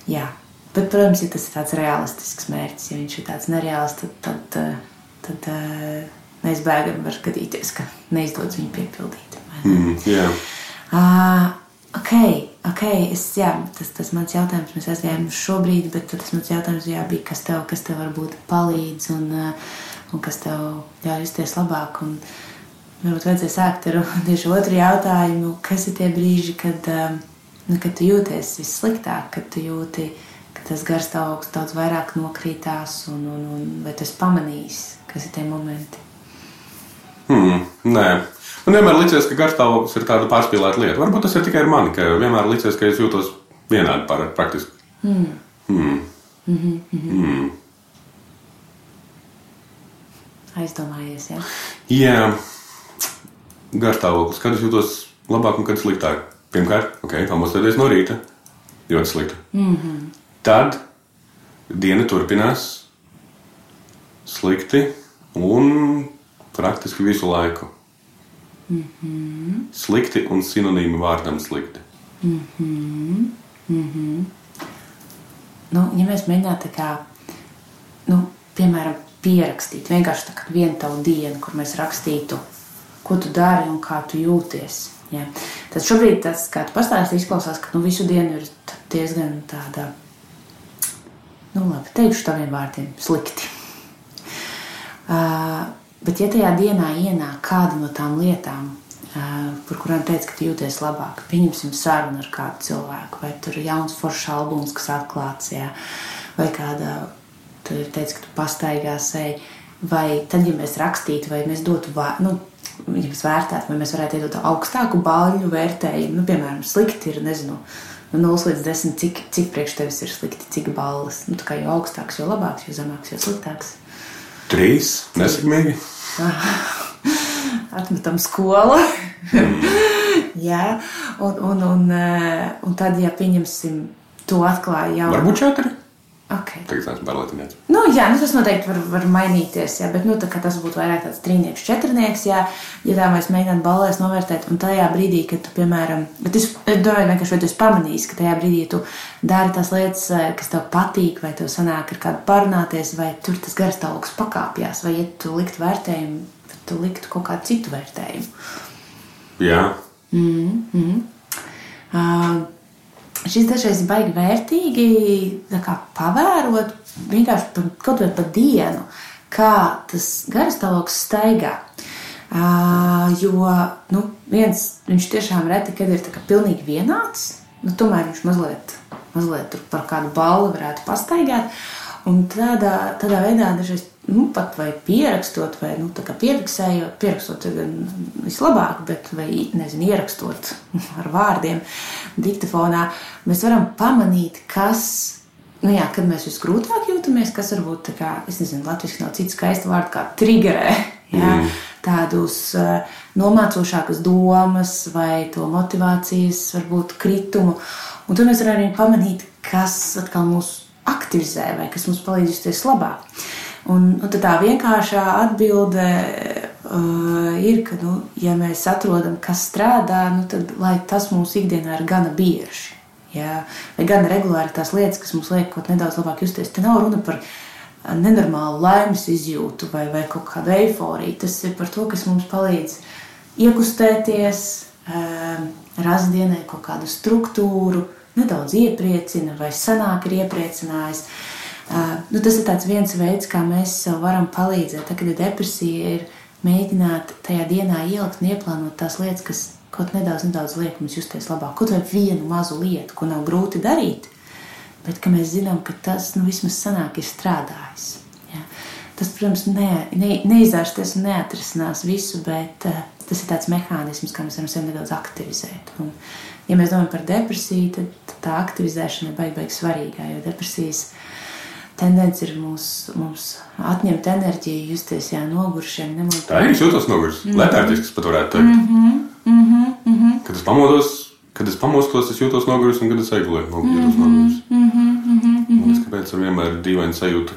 jā. Bet, protams, ja tas ir tāds realistisks mērķis, ja viņš ir tāds nereāls, tad, tad, uh, tad uh, neizbēgami var gadīties, ka neizdodas viņu piepildīt. Mm, yeah. uh, ok, ok, es, jā, tas, tas mans jautājums, mēs aizgājām uz šo brīdi, bet tas mans jautājums jā, bija, kas tev, kas tev varbūt palīdz un, uh, un kas tev ļauj justies labāk. Un, Varbūt vajadzēja sākt ar tieši otru jautājumu, kas ir tie brīži, kad, um, nu, kad tu jūties vissliktāk, kad tu jūti, ka tas garstāvoklis daudz vairāk nokrītās, un, un, un vai tu esi pamanījis, kas ir tie momenti? Hmm, nē. Man vienmēr liekas, ka garstāvoklis ir tāda pārspīlēta lieta. Varbūt tas ir tikai ar mani, ka vienmēr liekas, ka es jūtos vienādi par praktiski. Hmm. Hmm. Mm -hmm, mm -hmm. Hmm. Aizdomājies, jā? Jā garstāvoklis, kad es jūtos labāk un kad sliktāk. Pirmkārt, okay, pamostieties no rīta. Ļoti slikti. Mm -hmm. Tad diena turpinās slikti un praktiski visu laiku. Mm -hmm. Slikti un sinonīmi vārdam slikti. Mm -hmm. Mm -hmm. Nu, ja mēs mēģinātu, kā, nu, piemēram, pierakstīt vienkārši vienu tādu dienu, kur mēs rakstītu ko tu dari un kā tu jūties. Ja. Tad šobrīd tas, kā tu pastāstīji, izklausās, ka nu, visu dienu ir diezgan tāda, nu, labi, teikšu taviem vārdiem, slikti. Uh, bet, ja tajā dienā ienāk kāda no tām lietām, uh, par kurām teica, ka tu jūties labāk, pieņemsim sarunu ar kādu cilvēku, vai tur ir jauns foršs albums, kas atklāts, jā, vai kāda, tu teici, ka tu pastaigās, ej, vai tad, ja mēs rakstītu, vai mēs dotu, vā, nu, ja mēs vērtētu, vai mēs varētu iedot augstāku balļu vērtējumu. Nu, piemēram, slikti ir, nezinu, no 0 līdz 10, cik, cik priekš tevis ir slikti, cik balvas. Nu, tā kā jo augstāks, jo labāks, jo zemāks, jo sliktāks. Trīs, nesakmīgi. Atmetam skolu. Mm. Jā, un, un, un, eh, un tad, ja pieņemsim, to atklāja jau. Varbūt četri. Okay. Tagad esmu pārliecināts. Nu, jā, nu, tas noteikti var, var mainīties. Jā, bet nu, tas būtu vairāk tāds trīnieks, četrnieks. Jā, ja tā mēs mēģinām balēs novērtēt, un tajā brīdī, kad tu, piemēram, bet es domāju, vienkārši tu esi pamanījis, ka tajā brīdī tu dari tās lietas, eh, kas tev patīk, vai tev sanāk ar kādu parunāties, vai tur tas garstāvoklis pakāpjas, vai ja tu liktu vērtējumu, tad tu liktu kaut kādu citu vērtējumu. Jā. Mm -hmm. uh, šis dažreiz ir baigi vērtīgi kā, pavērot vienkārši pa, kaut vai pa dienu, kā tas garstāvoklis staigā. Uh, jo nu, viens viņš tiešām reti, kad ir pilnīgi vienāds, nu, tomēr viņš mazliet, mazliet par kādu balvu varētu pastaigāt. Un tādā, tādā veidā dažreiz nu, pat vai pierakstot, vai nu, pierakstot, pierakstot ir vislabāk, bet vai nezinu, ierakstot ar vārdiem diktafonā, mēs varam pamanīt, kas. Nu jā, kad mēs visgrūtāk jūtamies, kas varbūt tā kā, es nezinu, latviešu nav cits skaists vārds, kā triggerē, jā, mm. tādus uh, nomācošākas domas vai to motivācijas, varbūt kritumu. Un tad mēs varam arī pamanīt, kas atkal mūs aktivizē vai kas mums palīdz justies labāk. Un, un tā vienkāršā atbilde uh, ir, ka, nu, ja mēs atrodam, kas strādā, nu, tad tas mūsu ikdienā ir gana bieži. Jā, vai gan regulāri tās lietas, kas mums liek kaut nedaudz labāk justies. Te nav runa par nenormālu laimes izjūtu vai, vai kaut kādu eifóriju. Tas ir par to, kas mums palīdz iekustēties, um, rast dienai kaut kādu struktūru, nedaudz iepriecina vai senāk ir iepriecinājis. Uh, nu, tas ir viens veids, kā mēs sev varam palīdzēt. Tad, kad ir depresija, ir mēģināt tajā dienā ielikt un ieplānot tās lietas, kas kaut nedaudz, nedaudz liek mums justies labāk. Kaut vai vienu mazu lietu, ko nav grūti darīt, bet mēs zinām, ka tas nu, vismaz senāk ir strādājis. Tas, protams, ne, ne, neizārsties un neatrisinās visu, bet uh, tas ir tāds mehānisms, kā mēs varam sevi nedaudz aktivizēt. Un, ja mēs domājam par depresiju, tad tā aktivizēšana ir baigi, baigi svarīga, jo depresijas tendence ir mūs, mums atņemt enerģiju, justies jā, nogurušiem. Nemotot. Tā ir. Es jūtos noguris. Mm -hmm. Letārģisks pat varētu teikt. Mm -hmm. Mm -hmm. Mm -hmm. Kad es pamodos, kad es pamostos, es jūtos noguris, un kad es aizgulēju, jūtos noguris. Mm -hmm. Mm -hmm. Es kāpēc ar vienmēr ir dīvaini sajūta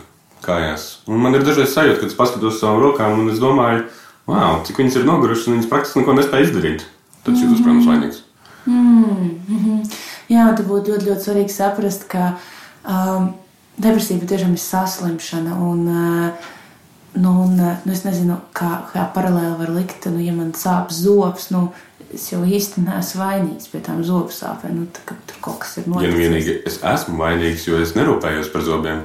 kājās. Un man ir dažreiz sajūta, kad es paskatos uz savām rokām, un es domāju, wow, cik viņas ir nogurušas, un viņas praktiski neko nespēja izdarīt. Tad es jūtos, protams, vainīgs. Mm -hmm. Jā, tad būtu ļoti, ļoti svarīgi saprast, ka um, depresija patiešām ir saslimšana. Un, eh, nu, un, eh, nu, es nezinu, kā, kā paralēli var likt, nu, ja man sāp zobs. Nu, Es jau īsti neesmu vainīgs pie tām zobu sāpēm. Nu, tā, tur kaut kas ir noticis. Ja nu vienīgi es esmu vainīgs, jo es nerūpējos par zobiem.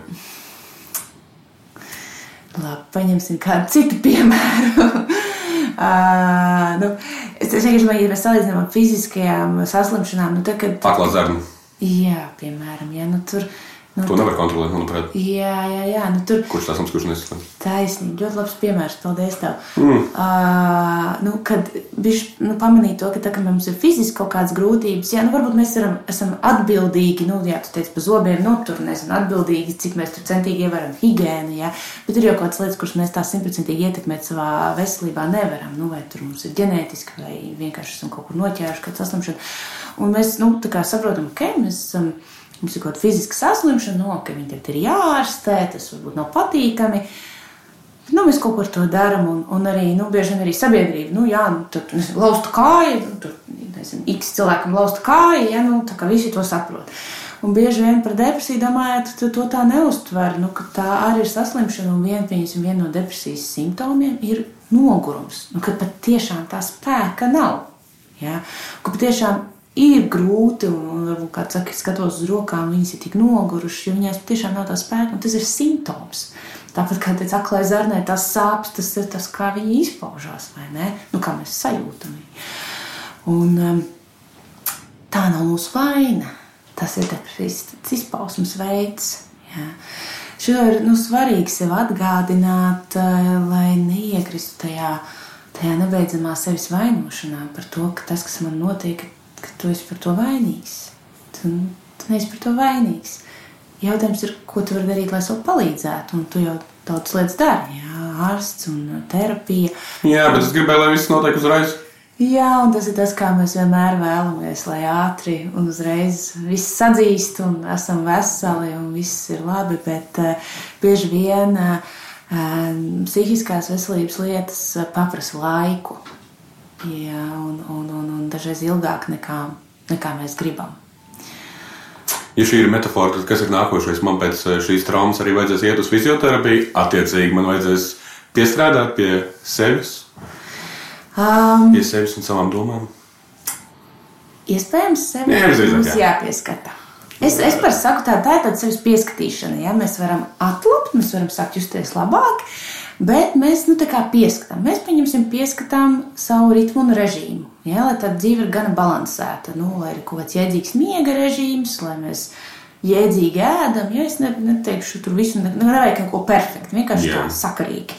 Labi, paņemsim kādu citu piemēru. uh, nu, es vienkārši domāju, ja mēs salīdzinām ar fiziskajām saslimšanām, nu, tad, kad. Paklazarni. Jā, piemēram, ja, nu, tur ir Nu, to nevar kontrolēt, manuprāt. Jā, jā, jā. Nu, tur, kurš tas mums, kurš nesaprot? Taisnība, ļoti labs piemērs. Paldies tev. Mm. Uh, nu, kad viņš nu, pamanīja to, ka tā, ka mums ir fiziski kaut kādas grūtības, jā, nu, varbūt mēs varam, esam atbildīgi, nu, jā, tu teici par zobiem, nu, tur nezinu, atbildīgi, cik mēs tur centīgi ievaram higiēnu, jā, bet ir jau kaut kādas lietas, kuras mēs tā simtprocentīgi ietekmēt savā veselībā nevaram, nu, vai tur mums ir ģenētiski, vai vienkārši esam kaut kur noķēruši, kāds saslimšana. Un mēs, nu, tā kā saprotam, ka okay, mēs esam. Um, mums ir kaut kāda fiziska saslimšana, no, ka viņi tagad ir jāārstē, tas varbūt nav patīkami. Nu, mēs kaut ko ar to darām, un, un arī nu, bieži vien arī sabiedrība, nu, jā, nu, tur lausta kāja, nu, tur, nezinu, x cilvēkam lausta kāja, ja, nu, tā kā visi to saprot. Un bieži vien par depresiju domājot, to, to tā neuztver, nu, ka tā arī ir saslimšana, un vien, viena no depresijas simptomiem ir nogurums, nu, ka pat tiešām tā spēka nav. Ja? Ka patiešām ir grūti, un varbūt kāds saka, skatos uz rokām, viņas ir tik nogurušas, jo viņās tiešām nav tā spēka, un tas ir simptoms. Tāpat kā teica aklai zarnē, tas sāpes, tas ir tas, kā viņi izpaužās, vai ne? Nu, kā mēs sajūtam viņu. Un um, tā nav mūsu vaina. Tas ir depresijas izpausmes veids. Jā. Šo ir nu, svarīgi sev atgādināt, uh, lai neiekristu tajā, tajā nebeidzamā sevis vainošanā par to, ka tas, kas man notiek, ka tu esi par to vainīgs. Tu, tu neesi par to vainīgs. Jautājums ir, ko tu vari darīt, lai sev palīdzētu. Un tu jau daudz lietas dari, jā, ārsts un terapija. Jā, bet es gribēju, lai viss notiek uzreiz. Jā, un tas ir tas, kā mēs vienmēr vēlamies, lai ātri un uzreiz viss sadzīst, un esam veseli, un viss ir labi. Bet uh, bieži vien uh, psihiskās veselības lietas prasa laiku. Jā, un, un, un, un dažreiz ilgāk nekā, nekā mēs gribam. Ja šī ir metāfora, tad kas ir nākošais? Man pēc eh, šīs traumas arī vajadzēs iet uz fizioterapiju. Attiecīgi, man vajadzēs piestrādāt pie sevis, um, pie sevis un savām domām. Iespējams, sevi Jā, mums jā. jāpieskata. Es, es par saku, tā, tā ir tāda sevis pieskatīšana. Ja? Mēs varam atlapt, mēs varam sākt justies labāk. Uh, Bet mēs nu, pieskatām, mēs pieņemsim, pieskatām savu ritmu un režīmu. Ja, lai tā dzīve ir gana balansēta, nu, lai ir kaut kāds jēdzīgs miega režīms, lai mēs jēdzīgi ēdam, ja es ne, neteikšu tur visu, ne, nevajag kaut ko perfektu, vienkārši Jā. tā sakarīgi.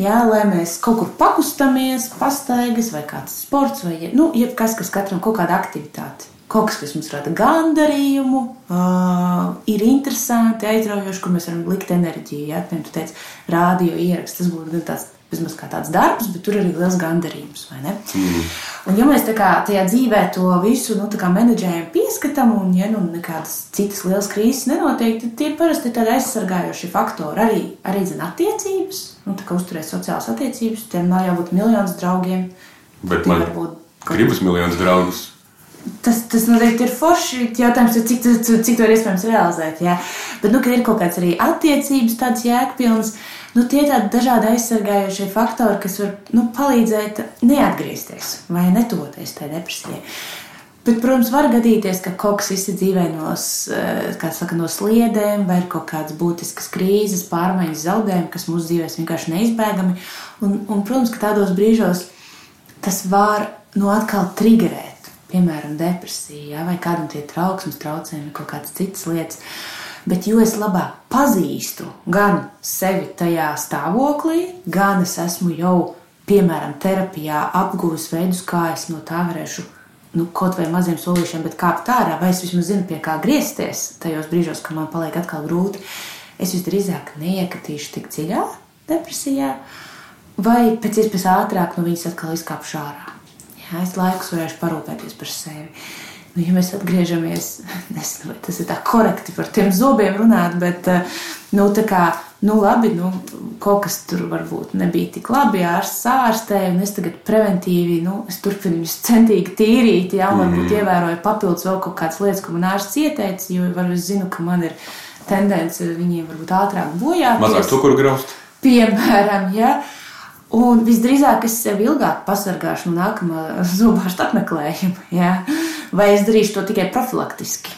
Jā, lai mēs kaut kur pakustamies, pastaigas vai kāds sports vai nu, jebkas, kas katram kaut kāda aktivitāte. Kaut kas, kas mums rada gandarījumu, uh, ir interesanti, aizraujoši, kur mēs varam likt enerģiju. Jā, piemēram, tu teici, rādio ieraksts, tas būtu tāds, vismaz kā tāds darbs, bet tur arī liels gandarījums? Mm. Un ja mēs kā tajā dzīvē to visu, nu, menedžējam, pieskatām, un ja nu nekādas citas lielas krīzes nenotiek, tad tie parasti ir tādi aizsargājoši faktori. Arī, arī zin, attiecības, nu, kā uzturēt sociālas attiecības, tiem nav jābūt miljonus draugiem. Bet man gribas miljonus draugus. Tas, tas noteikti ir forši. Jautājums ir, cik, cik, to ir iespējams realizēt. Jā. Bet, nu, kad ir kaut kāds arī attiecības, tāds jēgpilns, nu, tie ir tādi dažādi aizsargājošie faktori, kas var nu, palīdzēt neatgriezties vai netuvoties tajā depresijai. Bet, protams, var gadīties, ka kaut kas izsaka dzīvē no, eh, saka, no sliedēm, vai ir kaut kādas būtiskas krīzes, pārmaiņas, zaudējumi, kas mūsu dzīvēs vienkārši neizbēgami. Un, un, protams, ka tādos brīžos tas var nu, atkal triggerēt, piemēram, depresiju, ja, vai kādam tie trauksmes traucējumi, kaut kādas citas lietas. Bet jo es labāk pazīstu gan sevi tajā stāvoklī, gan es esmu jau, piemēram, terapijā apguvis veidus, kā es no tā varēšu nu, kaut vai maziem solīšiem, bet kāpt ārā, vai es vismaz zinu, pie kā griezties tajos brīžos, kad man paliek atkal grūti. Es visdrīzāk neiekatīšu tik dziļā depresijā, vai pēc iespējas ātrāk no viņas atkal izkāpšu ārā. Jā, es laikus varēšu parūpēties par sevi. Nu, ja mēs atgriežamies, nezinu, vai tas ir tā korekti par tiem zobiem runāt, bet, eh, nu, tā kā, nu, labi, nu, kaut kas tur varbūt nebija tik labi, ārsts ārstēja, un es tagad preventīvi, nu, es turpinu viņus centīgi tīrīt, jā, un varbūt ievēroju papildus vēl kaut kādas lietas, ko man ārsts ieteica, jo varbūt es zinu, ka man ir tendence viņiem varbūt ātrāk bojāties. Mazāk cukuru graust. Piemēram, ja. Un visdrīzāk es sev ilgāk pasargāšu no nākamā zobārsta apmeklējuma. Ja? Vai es darīšu to tikai profilaktiski?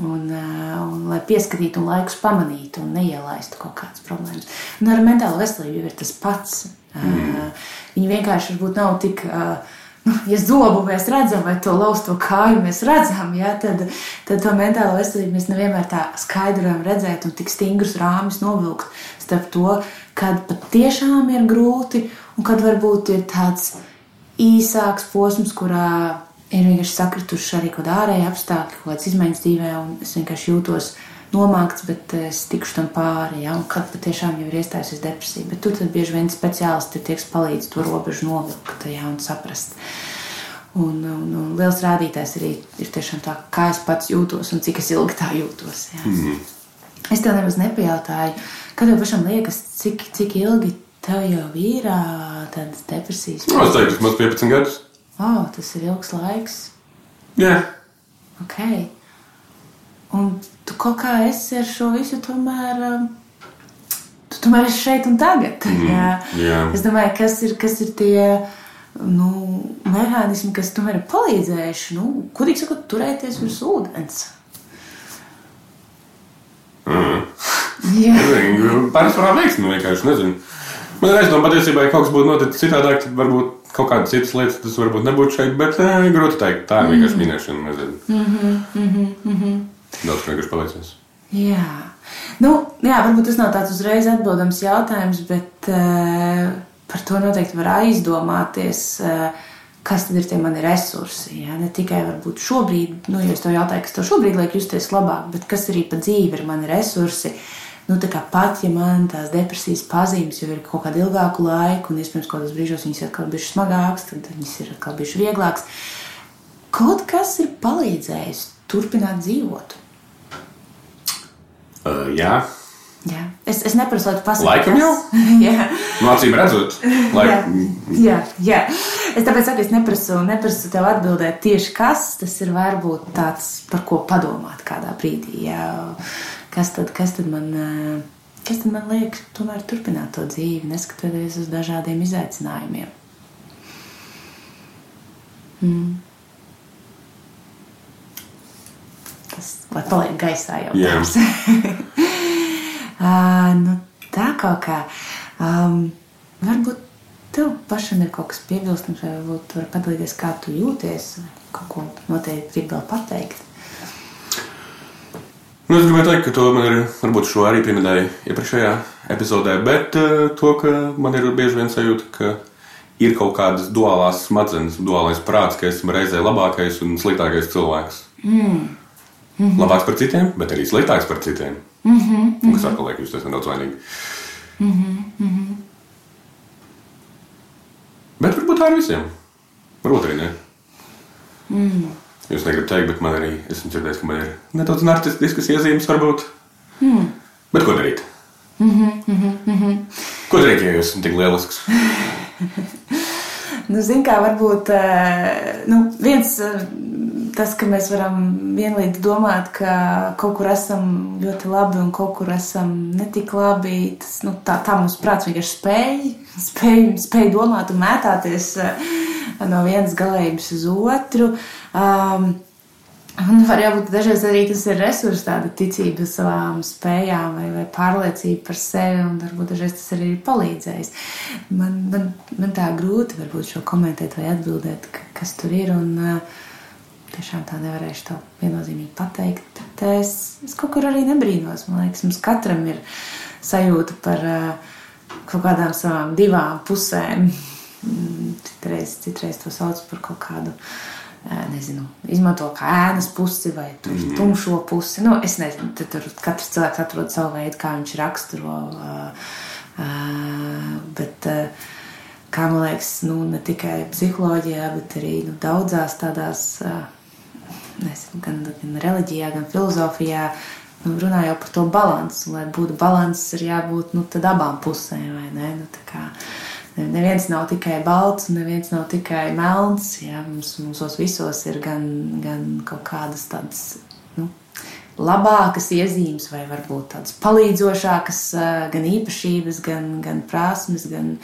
Un, eh, un, lai pieskatītu un laikus pamanītu un neielaistu kaut kādas problēmas. Un ar mentālo veselību ir tas pats. Mm. Viņi vienkārši varbūt nav tik. eh, Nu, ja zobu mēs redzam, vai to lausto kāju mēs redzam, ja, tad, tad to mentālo veselību mēs nevienmēr tā skaidri varam redzēt un tik stingrus rāmis novilkt starp to, kad patiešām ir grūti un kad varbūt ir tāds īsāks posms, kurā ir vienkārši sakrituši arī kaut kādi ārēji apstākļi, kaut kādas izmaiņas dzīvē, un es vienkārši jūtos nomākts, bet es tikšu tam pāri. Ja? Un kad patiešām jau ir iestājusies depresija, bet tur bieži vien speciālisti ir tie, kas palīdz to robežu novilkt ja? un saprast. Un, un, un liels rādītājs arī ir tiešām tā, kā es pats jūtos un cik es ilgi tā jūtos. Ja? Mm. Es tev nemaz nepajautāju, kad tev pašam liekas, cik, cik ilgi tev jau ir tādas depresijas. Nu, es teiktu, vismaz 15 gadus. Oh, tas ir ilgs laiks. Jā. Okay. Un tu kaut kā esi ar šo visu tomēr. um, Tu tomēr esi šeit un tagad. Mm, jā. jā. Es domāju, kas ir, kas ir tie nu, mehānismi, kas tomēr ir palīdzējuši, nu, kurīgi sakot, turēties virs ūdens. Jā, Pārsvarā veiksmi vienkārši nezinu. Man ir aizdomā, patiesībā, ja kaut kas būtu noticis citādāk, tad varbūt kaut kādas citas lietas tas varbūt nebūtu šeit, bet eh, grūti teikt. Tā ir vienkārši minēšana, nezinu. Mhm, Daudz vienkārši palicies. jā. Nu, jā, varbūt tas nav tāds uzreiz atbildams jautājums, bet uh, par to noteikti var aizdomāties. Uh, Kas tad ir tie mani resursi? Ja? Ne tikai varbūt šobrīd, nu, ja es to jautāju, kas tev šobrīd liek justies labāk, bet kas arī pa dzīvi ir mani resursi. Nu, tā kā pat, ja man tās depresijas pazīmes jau ir kaut kādu ilgāku laiku, un iespējams, kaut kādos brīžos viņas ir atkal bijušas smagākas, tad viņas ir atkal bijušas vieglākas. Kaut kas ir palīdzējis turpināt dzīvot. Uh, jā, Jā. Es, es neprasu, lai tu pasaki, Laikam jau? jā. nu, acīm redzot, lai Jā, jā, jā. Es tāpēc saku, es neprasu, neprasu tev atbildēt tieši kas. Tas ir varbūt tāds, par ko padomāt kādā brīdī. Jā. Kas tad, kas tad man. eh, Kas tad man liek tomēr turpināt to dzīvi, neskatoties uz dažādiem izaicinājumiem? Mm. Tas paliek gaisā jau tāds. uh, nu, tā kaut kā. Um, varbūt tev pašam ir kaut kas piebilstams, vai varbūt tu vari padalīties, kā tu jūties. Kaut ko noteikti gribi vēl pateikt. Nu, es gribēju teikt, ka to man ir, varbūt šo arī pieminēju iepriekšējā epizodē, bet uh, to, ka man ir bieži vien sajūta, ka ir kaut kādas duālās smadzenes, duālais prāts, ka esmu reizē labākais un sliktākais cilvēks. Mm. Mm -hmm. Labāks par citiem, bet arī sliktāks par citiem. Mm -hmm. Un kas atkal liek justies nedaudz vainīgi. Mm -hmm. Mm -hmm. Bet varbūt tā ar visiem. Varbūt arī ne. Mm. Jūs negribat teikt, bet man arī esmu dzirdējis, ka man ir nedaudz narcistiskas iezīmes, varbūt. Mm. Bet ko darīt? Mm -hmm, mm -hmm. Ko darīt, ja jūs esat tik lielisks? nu, Ziniet, kā varbūt nu, viens tas, ka mēs varam vienlīdz domāt, ka kaut kur esam ļoti labi un kaut kur esam netik labi, tas nu, tā, tā mums prāts vienkārši spēj, spēj, spēj domāt un mētāties no vienas galības uz otru. Um, Un var jābūt dažreiz arī tas ir resurs, tāda ticība savām spējām vai, vai pārliecība par sevi, un varbūt dažreiz tas arī ir palīdzējis. Man, man, man tā grūti varbūt šo komentēt vai atbildēt, kas tur ir, un tiešām tā nevarēšu to viennozīmīgi pateikt. Bet es, es kaut kur arī nebrīnos. Man liekas, mums katram ir sajūta par kaut kādām savām divām pusēm. Mm, citreiz, citreiz to sauc par kaut kādu nezinu, izmanto kā ēnas pusi vai mm. tumšo pusi. Nu, es nezinu, tur katrs cilvēks atrod savu veidu, kā viņš raksturo. Bet, kā man liekas, nu, ne tikai psiholoģijā, bet arī nu, daudzās tādās, nezinu, gan, gan reliģijā, gan filozofijā. Nu, runājot par to balansu, lai būtu balanss, ir jābūt nu, abām pusēm. Nu, kā, uh, Neviens nav tikai balts, neviens nav tikai melns. Jā, mums, mums visos ir gan, gan kaut kādas tādas nu, labākas iezīmes, vai varbūt tādas palīdzošākas, gan īpašības, gan, gan prasmes, gan,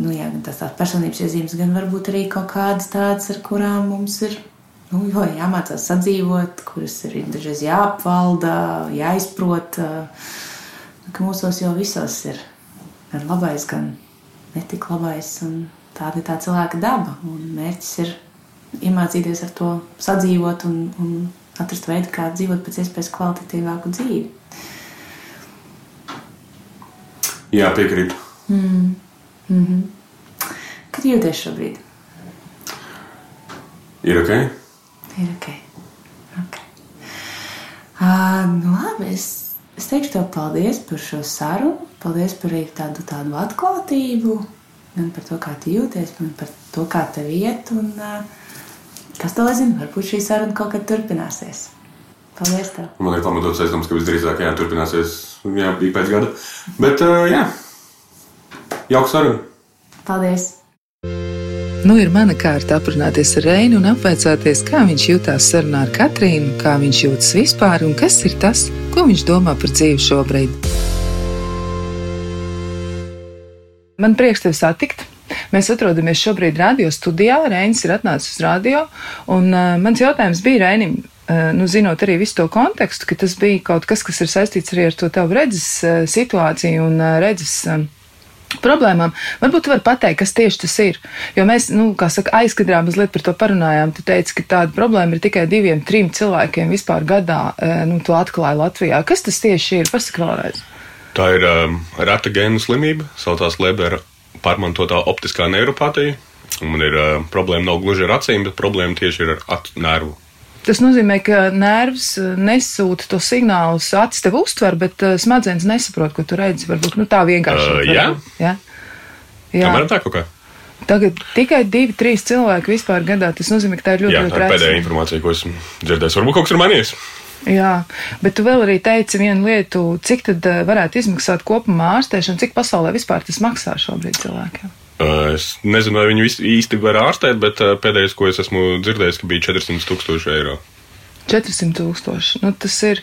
nu, jā, gan tās personības iezīmes, gan varbūt arī kaut kādas tādas, ar kurām mums ir nu, jāmācās sadzīvot, kuras ir dažreiz jāapvalda, jāizprot. Ka mūsos jau visos ir gan labais, gan netik labais. Tāda ir tā cilvēka daba. Mērķis ir iemācīties ar to sadzīvot un, un atrast veidu, kā dzīvot pēc iespējas kvalitatīvāku dzīvi. Jā, piekrītu. Mm. Mm -hmm. Kad jūties šobrīd? Ir ok. Ir ok. okay. Uh, nu, labi, es, es teikšu tev paldies par šo sarunu. Paldies par tādu, tādu atklātību, gan par to, kā tu jūties, gan par to, kā tev iet. Un, kas to zina, varbūt šī saruna kaut kad turpināsies. Paldies! Tev. Man ir pamatots aizdoms, ka visdrīzāk jā, turpināsies jā, pēc gada. Bet, jā, jauka saruna! Paldies! Nu ir mana kārta aprunāties ar Reinu un apvaicāties, kā viņš jutās sarunā ar Katrīnu, kā viņš jūtas vispār un kas ir tas, ko viņš domā par dzīvi šobrīd. Man prieks tevi satikt. Mēs atrodamies šobrīd radio studijā. Reinis ir atnācis uz radio. Un, uh, mans jautājums bija Reinim, uh, nu, zinot arī visu to kontekstu, ka tas bija kaut kas, kas ir saistīts arī ar to tavu redzes uh, situāciju un uh, redzes. Uh, problēmām. Varbūt tu vari pateikt, kas tieši tas ir. Jo mēs, nu, kā saka, aizkadrā mazliet par to parunājām. Tu teici, ka tāda problēma ir tikai diviem, trim cilvēkiem vispār gadā, nu, to atklāja Latvijā. Kas tas tieši ir? Pasaka vēlreiz. Tā ir um, reta gēnu slimība, saucās Lebera pārmantotā optiskā neiropātija. Man ir uh, problēma nav gluži ar acīm, bet problēma tieši ir ar acu nervu. Tas nozīmē, ka nervs uh, nesūta to signālu, acis tev uztver, bet uh, smadzenes nesaprot, ko tu redzi. Varbūt nu, tā vienkārši uh, jā. jā. Jā, Kamēr tā kaut kā. Tagad tikai divi, trīs cilvēki vispār gadā. Tas nozīmē, ka tā ir ļoti, jā, ļoti tā ir pēdējā informācija, ko esmu dzirdējis. Varbūt kaut kas ir mainījies. Jā, bet tu vēl arī teici vienu lietu, cik tad eh, varētu izmaksāt kopumā ārstēšana, cik pasaulē vispār tas maksā šobrīd cilvēkiem? Es nezinu, vai viņu īsti var ārstēt, bet pēdējais, ko es esmu dzirdējis, ka bija 400 tūkstoši eiro. 400 tūkstoši. Nu, tas ir,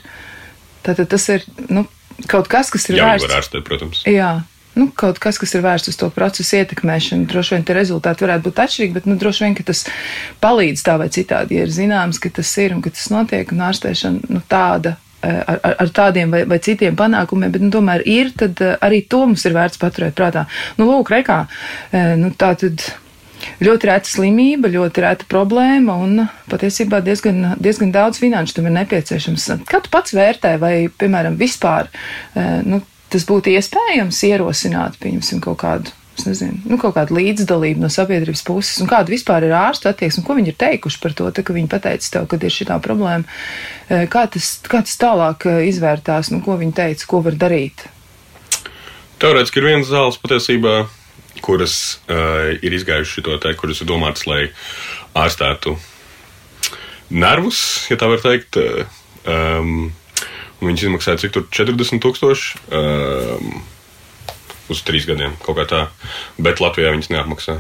tātad tas ir, nu, kaut kas, kas ir Jā, vērsts. Jā, var ārstēt, protams. Jā, nu, kaut kas, kas ir vērsts uz to procesu ietekmēšanu. Droši vien tie rezultāti varētu būt atšķirīgi, bet nu, droši vien tas palīdz tā vai citādi. Ja ir zināms, ka tas ir un ka tas notiek, un ārstēšana nu, tāda. Eh, ar, ar, ar tādiem vai, vai citiem panākumiem, bet nu, tomēr ir, tad eh, arī to mums ir vērts paturēt prātā. Nu, lūk, rekā, eh, nu, tā tad ļoti reta slimība, ļoti reta problēma un patiesībā diezgan, diezgan daudz finanšu tam ir nepieciešams. Kā tu pats vērtē, vai, piemēram, vispār nu, tas būtu iespējams ierosināt, pieņemsim, kaut kādu nezinu, nu, kaut kāda līdzdalība no sabiedrības puses, un kāda vispār ir ārstu attieksme, ko viņi ir teikuši par to, tā, ka viņi pateica tev, ka ir šī problēma. Kā tas, kā tas tālāk izvērtās, nu, ko viņi teica, ko var darīt? Teorētiski ir viens zāles patiesībā, kuras uh, ir izgājuši šo te, kuras ir domātas, lai ārstētu nervus, ja tā var teikt. Um, Viņš izmaksāja cik tur 40 tūkstoši. Um, uz trīs gadiem, kaut kā tā. Bet Latvijā viņas neapmaksā.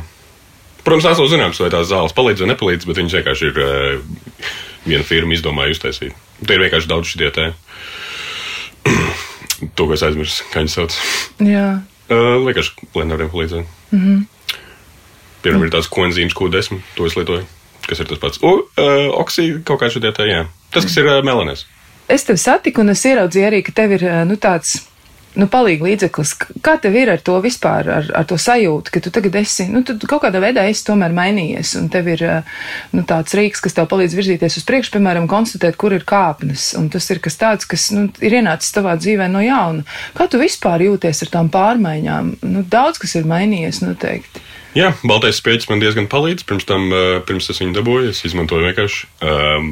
Protams, tās nav zināms, vai tās zāles palīdz vai nepalīdz, bet viņas vienkārši ir uh, viena firma izdomājusi uztaisīt. Tur ir vienkārši daudz šie tie. to, ko es aizmirsu, kā viņi sauc. Jā. Uh, vienkārši, nevarētu palīdzēt. Mm -hmm. Piemēram, ir tāds koenzīms Q10, to es lietoju. Kas ir tas pats? O, uh, oksīds, kaut kā šādi tā, jā. Tas, kas ir uh, melanēs. Es tevi satiku, un es ieraudzīju arī, ka tev ir nu, tāds nu, palīga līdzeklis. Kā tev ir ar to vispār, ar, ar to sajūtu, ka tu tagad esi, nu, tu kaut kādā veidā esi tomēr mainījies, un tev ir nu, tāds rīks, kas tev palīdz virzīties uz priekšu, piemēram, konstatēt, kur ir kāpnes, un tas ir kas tāds, kas nu, ir ienācis tavā dzīvē no jauna. Kā tu vispār jūties ar tām pārmaiņām? Nu, daudz kas ir mainījies noteikti. Jā, baltais spēks man diezgan palīdz. Pirms tam, pirms es viņu dabūju, es izmantoju vienkārši. Um,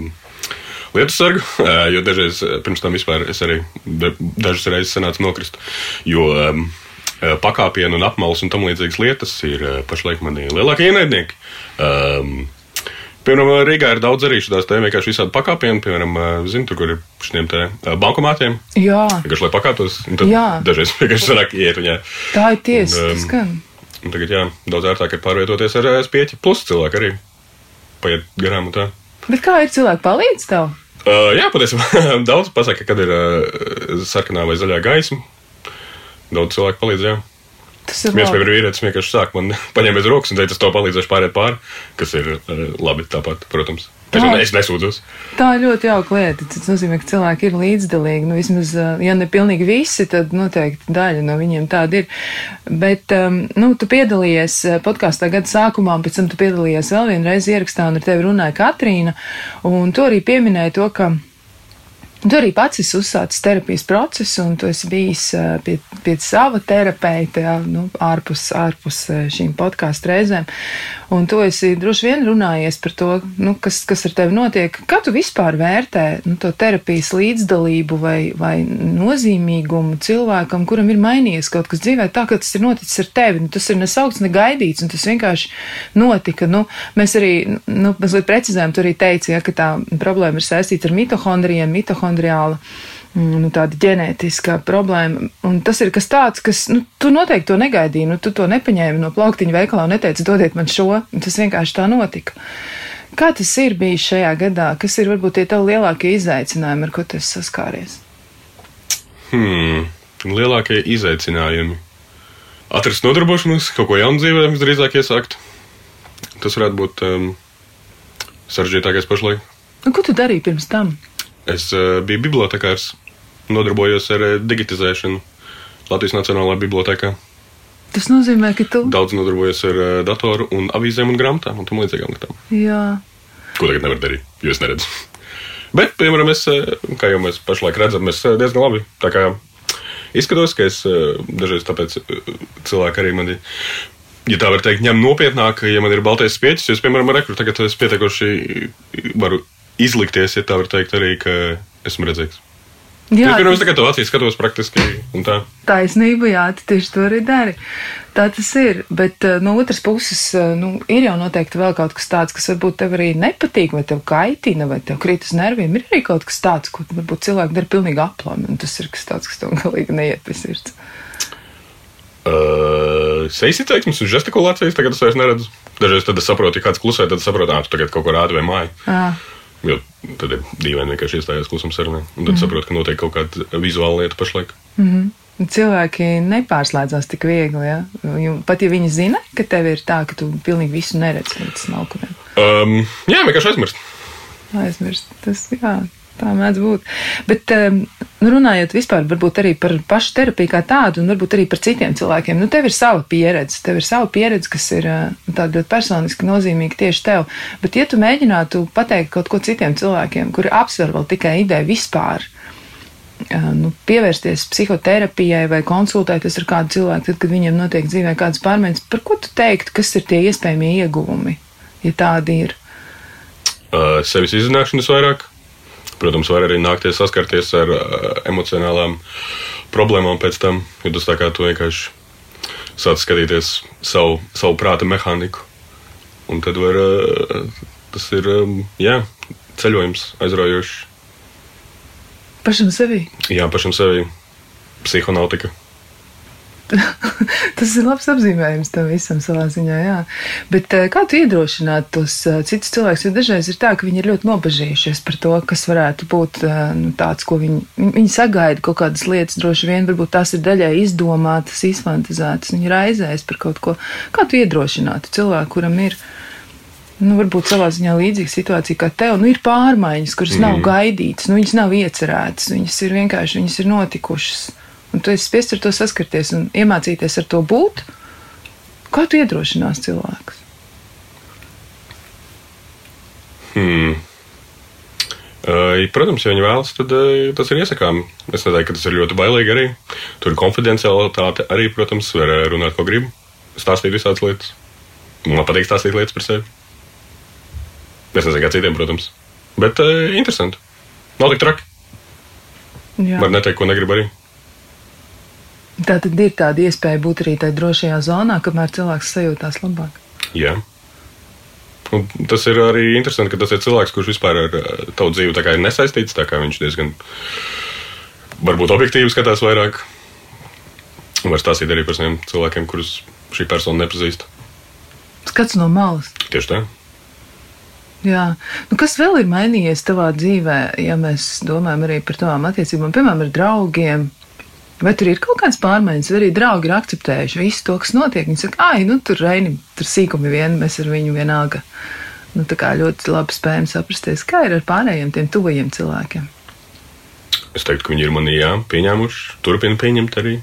lietu sargu, jo dažreiz pirms tam vispār es arī dažas reizes sanācu nokrist. Jo um, pakāpienu un apmales un tam līdzīgas lietas ir pašlaik mani lielākie ienaidnieki. Um, Piemēram, Rīgā ir daudz arī šādās te vienkārši visādi pakāpieni, piemēram, zinu, tur, kur ir šiem te bankomātiem. Jā. Vienkārši, lai pakātos, un tad jā. dažreiz vienkārši sanāk iet viņā. Tā ir tiesa, un, tas gan. Un tagad, jā, daudz ērtāk ir pārvietoties ar spieķi, plus cilvēki arī paiet garām un tā. Bet kā ir cilvēki palīdz tev? Uh, jā, patiesībā daudz pasaka, kad ir uh, sarkanā vai zaļā gaisma. Daudz cilvēku palīdz. Jā. Tas ir viens no vīrietis, vienkārši sāk man paņēma aiz rokas un teica, es to palīdzēšu pāriet pāri, kas ir uh, labi tāpat, protams. Tā, es nesūdzos. Tā ir ļoti jauka lieta. Tas nozīmē, ka cilvēki ir līdzdalīgi. Nu, vismaz, ja ne pilnīgi visi, tad noteikti daļa no viņiem tāda ir. Bet, um, nu, tu piedalījies podkāstā gada sākumā, un pēc tam tu piedalījies vēl vienreiz ierakstā, un ar tevi runāja Katrīna, un tu arī pieminēji to, ka Tu arī pats esi uzsācis terapijas procesu, un tu esi bijis pie, pie sava terapeita, jā, nu, ārpus, ārpus šīm podkāstu reizēm. Un tu esi droši vien runājies par to, nu, kas, kas ar tevi notiek. Kā tu vispār vērtē nu, to terapijas līdzdalību vai, vai nozīmīgumu cilvēkam, kuram ir mainījies kaut kas dzīvē, tā kā tas ir noticis ar tevi? Nu, tas ir nesaukts, ne gaidīts, un tas vienkārši notika. Nu, mēs arī, nu, mazliet precizējam, tu arī teici, ja, ka tā problēma ir saistīta ar mitohondrijiem, mitohondrijiem mitokondriāla mm, nu, tāda ģenētiska problēma. Un tas ir kas tāds, kas, nu, tu noteikti to negaidīji, nu, tu to nepaņēmi no plauktiņa veikalā un neteici, dodiet man šo. Tas vienkārši tā notika. Kā tas ir bijis šajā gadā? Kas ir varbūt tie tavi lielākie izaicinājumi, ar ko tu esi saskāries? Hmm, lielākie izaicinājumi. Atrast nodarbošanos, kaut ko jaunu dzīvē, visdrīzāk iesākt. Tas varētu būt um, sarežģītākais pašlaik. Un ko tu darīji pirms tam? Es uh, biju bibliotekārs, nodarbojos ar uh, digitizēšanu Latvijas Nacionālajā bibliotekā. Tas nozīmē, ka tu daudz nodarbojies ar uh, datoru un avīzēm un grāmatām un tam līdzīgām lietām. Jā. Ko tagad nevar darīt, jo es neredzu. Bet, piemēram, es, kā jau mēs pašlaik redzam, es diezgan labi izskatos, ka es dažreiz tāpēc cilvēki arī mani ja tā var teikt, ņem nopietnāk, ja man ir baltais spieķis. Es, piemēram, rekrutēju, tagad es pietiekoši varu izlikties, ja tā var teikt, arī, ka esmu redzīgs. Jā, es pirms tam Latvijas skatos praktiski. Tā. Taisnība, jā, tieši to arī dari. Tā tas ir. Bet uh, no otras puses, uh, nu, ir jau noteikti vēl kaut kas tāds, kas varbūt tev arī nepatīk, vai tev kaitina, vai tev krīt uz nerviem. Ir arī kaut kas tāds, ko varbūt cilvēki dara pilnīgi aplami, un tas ir kas tāds, kas tev galīgi neiet pie sirds. Uh, Sejas izteiksmes un žestikulācijas tagad es vairs neredzu. Dažreiz tad es saprotu, ja kāds klusē, tad saprotu, ka tu tagad kaut ko rādi vai māju. Jā. Jo tad ir dīvaini vienkārši iestājās klusums sarunā. Un tad mm. saprot, ka notiek kaut kāda vizuāla lieta pašlaik. Mm -hmm. Cilvēki nepārslēdzās tik viegli. Ja? Pat ja viņi zina, ka tev ir tā, ka tu pilnīgi visu neredzi līdz smalkumiem. Um, jā, vienkārši aizmirst. Aizmirst. Tas, jā. Tā mēdz būt. Bet um, runājot vispār arī par pašu terapiju kā tādu, un varbūt arī par citiem cilvēkiem, nu, tev ir sava pieredze. Tev ir sava pieredze, kas ir nu, tāda ļoti personiski nozīmīga tieši tev. Bet, ja tu mēģinātu pateikt kaut ko citiem cilvēkiem, kuri apsver vēl tikai ideju vispār, nu, pievērsties psihoterapijai vai konsultēties ar kādu cilvēku, tad, kad viņiem notiek dzīvē kādas pārmaiņas, par ko tu teiktu, kas ir tie iespējamie ieguvumi, ja tādi ir? Uh, sevis izzināšanas vairāk Protams, var arī nākties saskarties ar uh, emocionālām problēmām pēc tam, jo tas tā kā tu vienkārši sāc skatīties savu, savu prāta mehāniku. Un tad var, uh, tas ir, um, jā, ceļojums aizraujošs. Pašam sevi? Jā, pašam sevi. Psihonautika. Tas ir labs apzīmējums tam visam savā ziņā, jā. Bet eh, kā tu iedrošināt tos eh, citus cilvēkus? Jo dažreiz ir tā, ka viņi ir ļoti nobežījušies par to, kas varētu būt eh, nu, tāds, ko viņi, viņi sagaida kaut kādas lietas, droši vien, varbūt tās ir daļai izdomātas, izfantazētas, viņi raizējas par kaut ko. Kā tu iedrošinātu cilvēku, kuram ir? Nu, varbūt savā ziņā līdzīga situācija kā tev. Nu, ir pārmaiņas, kuras mm. nav gaidītas, nu, viņas nav iecerētas, viņas ir vienkārši viņas ir notikušas un tu esi spiests ar to saskarties un iemācīties ar to būt, kā tu iedrošinās cilvēkus? Hmm. Protams, ja viņi vēlas, tad tas ir iesakām. Es nedomāju, ka tas ir ļoti bailīgi arī. Tur ir konfidencialitāte arī, protams, var runāt, ko grib, stāstīt visādas lietas. Man patīk stāstīt lietas par sevi. Es nezinu, kā citiem, protams. Bet uh, interesanti. Nav tik traki. Jā. Var neteikt, ko negrib arī. Tā tad ir tāda iespēja būt arī tajā drošajā zonā, kamēr cilvēks sajūtās labāk. Jā. Un tas ir arī interesanti, ka tas ir cilvēks, kurš vispār ar eh, tavu dzīvi ir nesaistīts. Viņš diezgan varbūt objektīvi skatās vairāk. Un var stāstīt arī par saviem cilvēkiem, kurus šī persona nepazīst. Skats no malas. Tieši tā. Jā. Nu, kas vēl ir mainījies tavā dzīvē, ja mēs domājam arī par tavām attiecībām, piemēram, ar draugiem, Vai tur ir kaut kādas pārmaiņas, vai arī draugi ir akceptējuši visu to, kas notiek? Viņi saka, ah, nu tur reini, tur sīkumi vien, mēs ar viņu vienalga. Nu, tā kā ļoti labi spējam saprasties, kā ir ar pārējiem tiem tuvajiem cilvēkiem. Es teiktu, ka viņi ir mani jā, pieņēmuši, turpina pieņemt arī.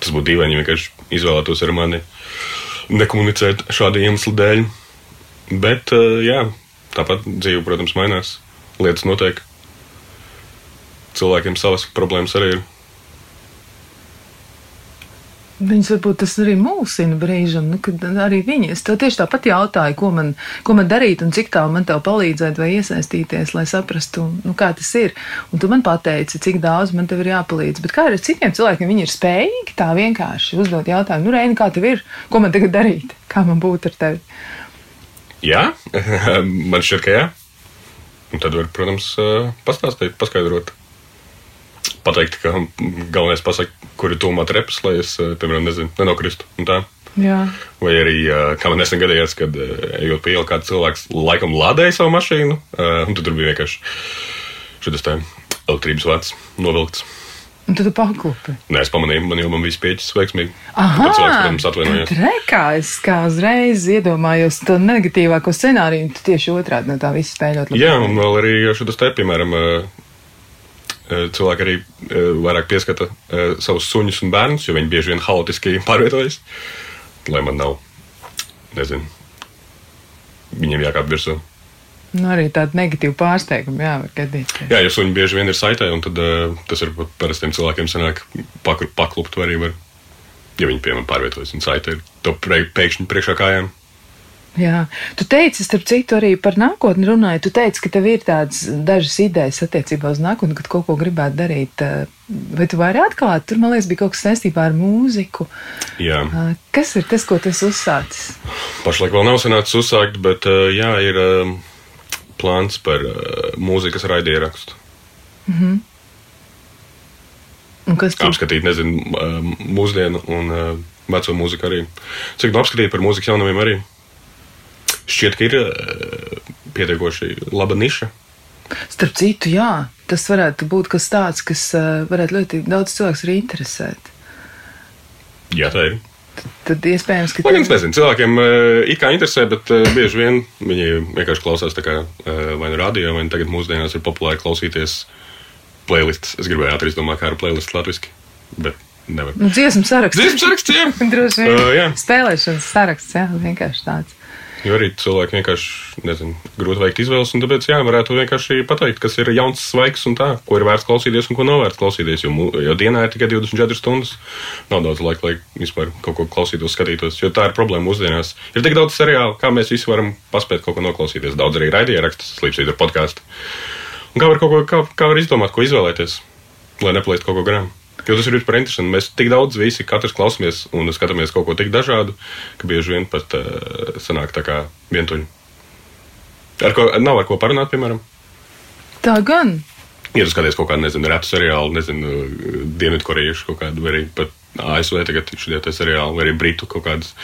Tas būtu dīvaini, ja vienkārši izvēlētos ar mani nekomunicēt šādu iemeslu dēļ. Bet, jā, tāpat dzīve, protams, mainās. Lietas notiek. Cilvēkiem savas problēmas arī ir. Viņus varbūt tas arī mulsina brīžam, nu, kad arī viņi. Es tev tieši tāpat jautāju, ko man, ko man darīt un cik tālu man tev palīdzēt vai iesaistīties, lai saprastu, nu, kā tas ir. Un tu man pateici, cik daudz man tev ir jāpalīdz. Bet kā ar citiem cilvēkiem, viņi ir spējīgi tā vienkārši uzdot jautājumu, nu, Reini, kā tev ir, ko man tagad darīt, kā man būt ar tevi? Jā, man šķiet, ka jā. Un tad var, protams, pastāstīt, paskaidrot pateikt, ka galvenais pasaka, kur ir tūmā trepas, lai es, eh, piemēram, nezinu, nenokristu. Vai arī, eh, kā man nesen gadījās, kad eh, ejot pa ielu, kāds cilvēks laikam lādēja savu mašīnu, un tur bija vienkārši šis te elektrības vats novilkts. Un tad tu paklupi. Nē, es pamanīju, man jau man viss pieķis veiksmīgi. Aha, cilvēks, protams. Rekā, es kā uzreiz iedomājos to negatīvāko scenāriju, tu tieši otrādi no tā viss spēļot. Jā, un vēl arī šis te, piemēram, cilvēki arī eh, vairāk pieskata eh, savus suņus un bērnus, jo viņi bieži vien haotiski pārvietojas. Lai man nav, nezinu, viņiem jākāp virsū. Nu, arī tāda negatīva pārsteiguma, jā, var gadīties. Jā, jo suņi bieži vien ir saitē, un tad tas ir parastiem cilvēkiem sanāk paklupt arī var. Ja viņi, piemēram, pārvietojas un saitē to pēkšņi priekšā kājām. Jā, tu teici, starp citu, arī par nākotni runāji. Tu teici, ka tev ir tādas dažas idejas attiecībā uz nākotni, kad kaut ko gribētu darīt. Vai tu vari atklāt? Tur, man liekas, bija kaut kas saistībā ar mūziku. Jā. Kas ir tas, ko tu esi uzsācis? Pašlaik vēl nav sanācis uzsākt, bet jā, ir plāns par mūzikas raidierakstu. Mm -hmm. Un kas tur? Apskatīt, nezinu, mūsdienu un veco mūziku arī. Cik nu apskatīt par mūzikas jaunumiem arī šķiet, ka ir eh, pietiekoši laba niša. Starp citu, jā, tas varētu būt kas tāds, kas eh, varētu ļoti daudz cilvēku arī interesēt. Jā, tā ir. tad iespējams, ka. Lai gan es nezinu, cilvēkiem uh, it kā interesē, bet bieži vien viņi vienkārši klausās kā vai nu radio, vai nu tagad mūsdienās ir populāri klausīties playlists. Es gribēju ātri izdomāt, kā ar playlistu latviski, bet nevar. Nu, dziesmu saraksts. Dziesmu saraksts, jā. Droši vien. Uh, jā. Spēlēšanas saraksts, jā, vienkārši tāds. Jo arī cilvēki vienkārši, nezinu, grūti veikt izvēles, un tāpēc, jā, varētu vienkārši pateikt, kas ir jauns, svaigs un tā, ko ir vērts klausīties un ko nav vērts klausīties. Jo, jo dienā ir tikai 24 stundas. Nav daudz laika, lai vispār kaut ko klausītos, skatītos. Jo tā ir problēma mūsdienās. Ir tik daudz seriālu, kā mēs visi varam paspēt kaut ko noklausīties. Daudz arī raidījumos, slīpstīt ar podkāstu. Un kā var, ko, kā, kā var izdomāt, ko izvēlēties, lai neplēst kaut ko garām? Jo tas ir vispār interesanti. Mēs tik daudz visi katrs klausamies un skatāmies kaut ko tik dažādu, ka bieži vien pat uh, sanāk tā kā vientuļi. Ar ko, nav ar ko parunāt, piemēram. Tā gan. Ja tu skaties kaut kādu, nezinu, retu seriālu, nezinu, dienvidkorejiešu kaut kādu, vai arī pat ASV tagad šie te seriāli, vai arī britu kaut kādus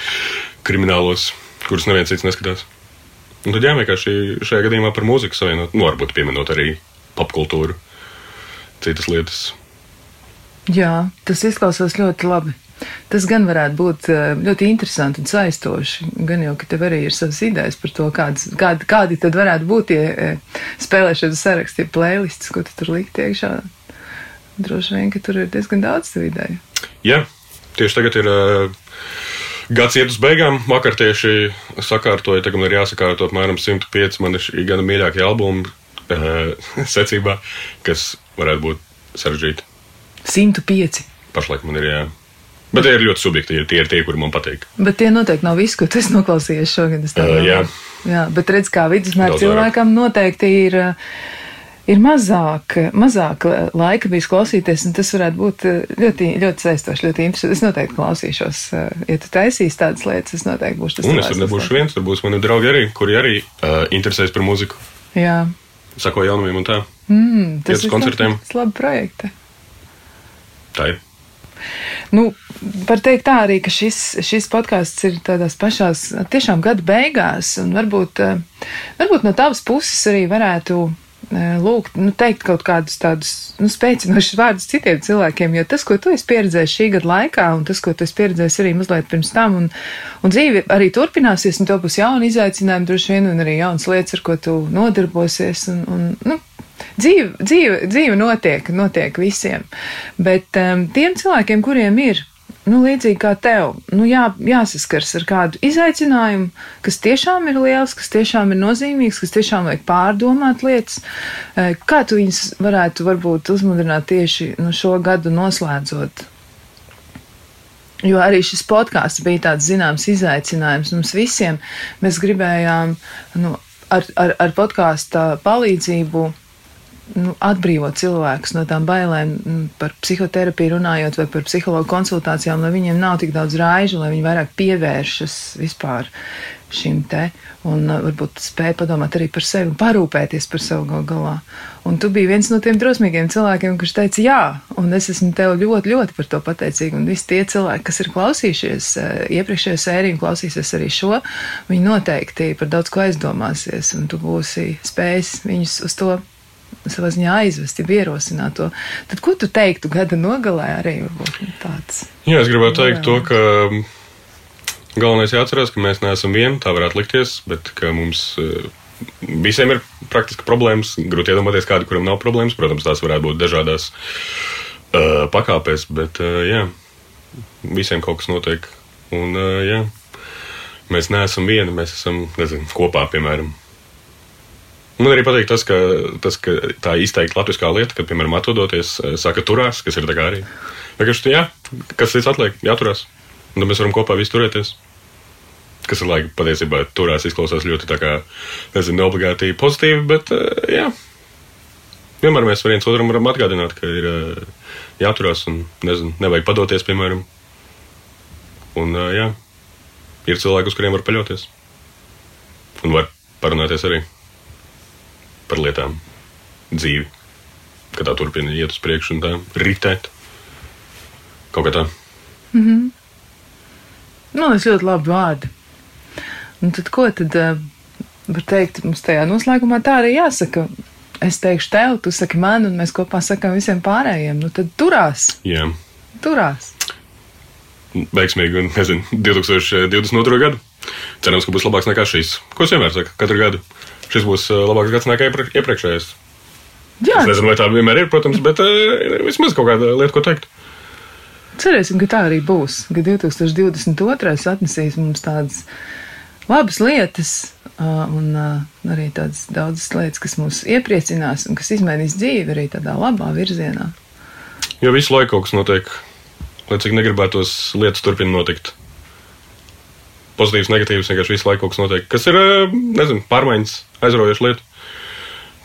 kriminālos, kurus neviens cits neskatās. Un tad jā, vienkārši šajā gadījumā par mūziku savienot, nu, varbūt pieminot arī popkultūru, citas lietas. Jā, tas izklausās ļoti labi. Tas gan varētu būt eh, ļoti interesanti un saistoši. Gan jau, ka tev arī ir savas idejas par to, kādas, kādi, kādi tad varētu būt tie eh, spēlēšanas saraksti, tie playlists, ko tu tur likt iekšā. Droši vien, ka tur ir diezgan daudz tev ideju. Jā, tieši tagad ir uh, gads iet uz beigām. Vakar tieši sakārtoju, tagad man ir jāsakārto apmēram 105 man ir šī gada mīļākie albumi secībā, kas varētu būt sarežģīti. 105. Pašlaik man ir jā. Bet tie ir ļoti subjektīvi. Tie ir tie, kuri man patīk. Bet tie noteikti nav visi, ko tu esi noklausījies šogad. es Uh, jā. jā, bet redz, kā vidusmēra cilvēkam noteikti ir. Ir mazāk, mazāk laika bijis klausīties, un tas varētu būt ļoti, ļoti saistoši, ļoti interesanti. Es noteikti klausīšos, ja tu taisīsi tādas lietas, es noteikti būšu tas Un es tur nebūšu viens, tur būs mani draugi arī, kuri arī uh, interesēs par mūziku, Jā, sako jaunumiem un tā. mm, tas Iet ir koncertiem. labs- labi projekti. Tā ir. Nu, var teikt tā arī, ka šis, šis podkāsts ir tādās pašās tiešām gada beigās, un varbūt, eh, varbūt no tavas puses arī varētu eh, lūgt, nu, teikt kaut kādus tādus nu, spēcinošus vārdus citiem cilvēkiem, jo tas, ko tu esi pieredzējis šī gada laikā, un tas, ko tu esi pieredzējis arī mazliet pirms tam, un, un dzīve arī turpināsies, un tev būs jauni izaicinājumi droši vien, un arī jaunas lietas, ar ko tu nodarbosies, un, un nu, Dzīve, dzīve, dzīve notiek, notiek visiem. Bet um, tiem cilvēkiem, kuriem ir, nu, līdzīgi kā tev, nu, jā, jāsaskars ar kādu izaicinājumu, kas tiešām ir liels, kas tiešām ir nozīmīgs, kas tiešām vajag pārdomāt lietas, eh, kā tu viņus varētu varbūt uzmundrināt tieši nu, šo gadu noslēdzot. Jo arī šis podkāsts bija tāds zināms izaicinājums mums visiem. Mēs gribējām nu, ar, ar, ar podkāstu palīdzību nu, atbrīvot cilvēkus no tām bailēm mm, par psihoterapiju runājot vai par psihologu konsultācijām, lai viņiem nav tik daudz raižu, lai viņi vairāk pievēršas vispār šim te un uh, varbūt spēj padomāt arī par sevi parūpēties par sevi gal galā. Un tu biji viens no tiem drosmīgiem cilvēkiem, kurš teica jā, un es esmu tev ļoti, ļoti par to pateicīga. Un visi tie cilvēki, kas ir klausījušies uh, iepriekšējo sēriju un klausīsies arī šo, viņi noteikti par daudz ko aizdomāsies, un tu būsi spējis viņus uz to savā ziņā aizvest, ja ierosināt to. Tad, ko tu teiktu gada nogalē arī varbūt nu, tāds? Jā, es gribētu teikt to, ka mm, galvenais jāatcerās, ka mēs neesam vieni, tā varētu likties, bet ka mums eh, visiem ir praktiski problēmas. Grūti iedomāties, kādi, kuram nav problēmas. Protams, tās varētu būt dažādās uh, pakāpēs, bet uh, jā, visiem kaut kas notiek. Un, uh, jā, mēs neesam vieni, mēs esam nezinu, kopā, piemēram. Man arī patīk tas, ka, tas, ka tā izteikti latviskā lieta, kad, piemēram, atrodoties, eh, saka, turās, kas ir tā kā arī. Vienkārši, jā, kas cits atliek, jāturās. Un tad mēs varam kopā visi turēties. Kas ir laika patiesībā turās izklausās ļoti tā kā, nezinu, neobligāti pozitīvi, bet, eh, jā. Vienmēr mēs viens otram varam atgādināt, ka ir eh, jāturās un, nezinu, nevajag padoties, piemēram. Un, jā, ir cilvēki, uz kuriem var paļauties. Un var parunāties arī par lietām, dzīvi, kad tā turpina iet uz priekšu un tā ritēt. Kaut kā tā. Nu, tas ļoti labi vārdi. Un tad ko tad uh, var teikt mums tajā noslēgumā? Tā arī jāsaka. Es teikšu tev, tu saki man, un mēs kopā sakām visiem pārējiem. Nu tad turās, Jā. turās. veiksmīgu, nezinu, 2022. gadu. Cerams, ka būs labāks nekā šis. Ko es vienmēr saku, katru gadu šis būs labāks gads nekā iepriekšējais. Jā. Es nezinu, vai tā vienmēr ir, protams, bet uh, vismaz kaut kāda lieta, ko teikt. Cerēsim, ka tā arī būs, ka 2022. atnesīs mums tādas labas lietas, un arī tādas daudzas lietas, kas mūs iepriecinās un kas izmainīs dzīvi arī tādā labā virzienā. Jo visu laiku kaut kas notiek, lai cik negribētos lietas turpina notikt. Pozitīvs, negatīvs, vienkārši visu laiku kaut kas notiek, kas ir, nezinu, pārmaiņas, aizraujoša lieta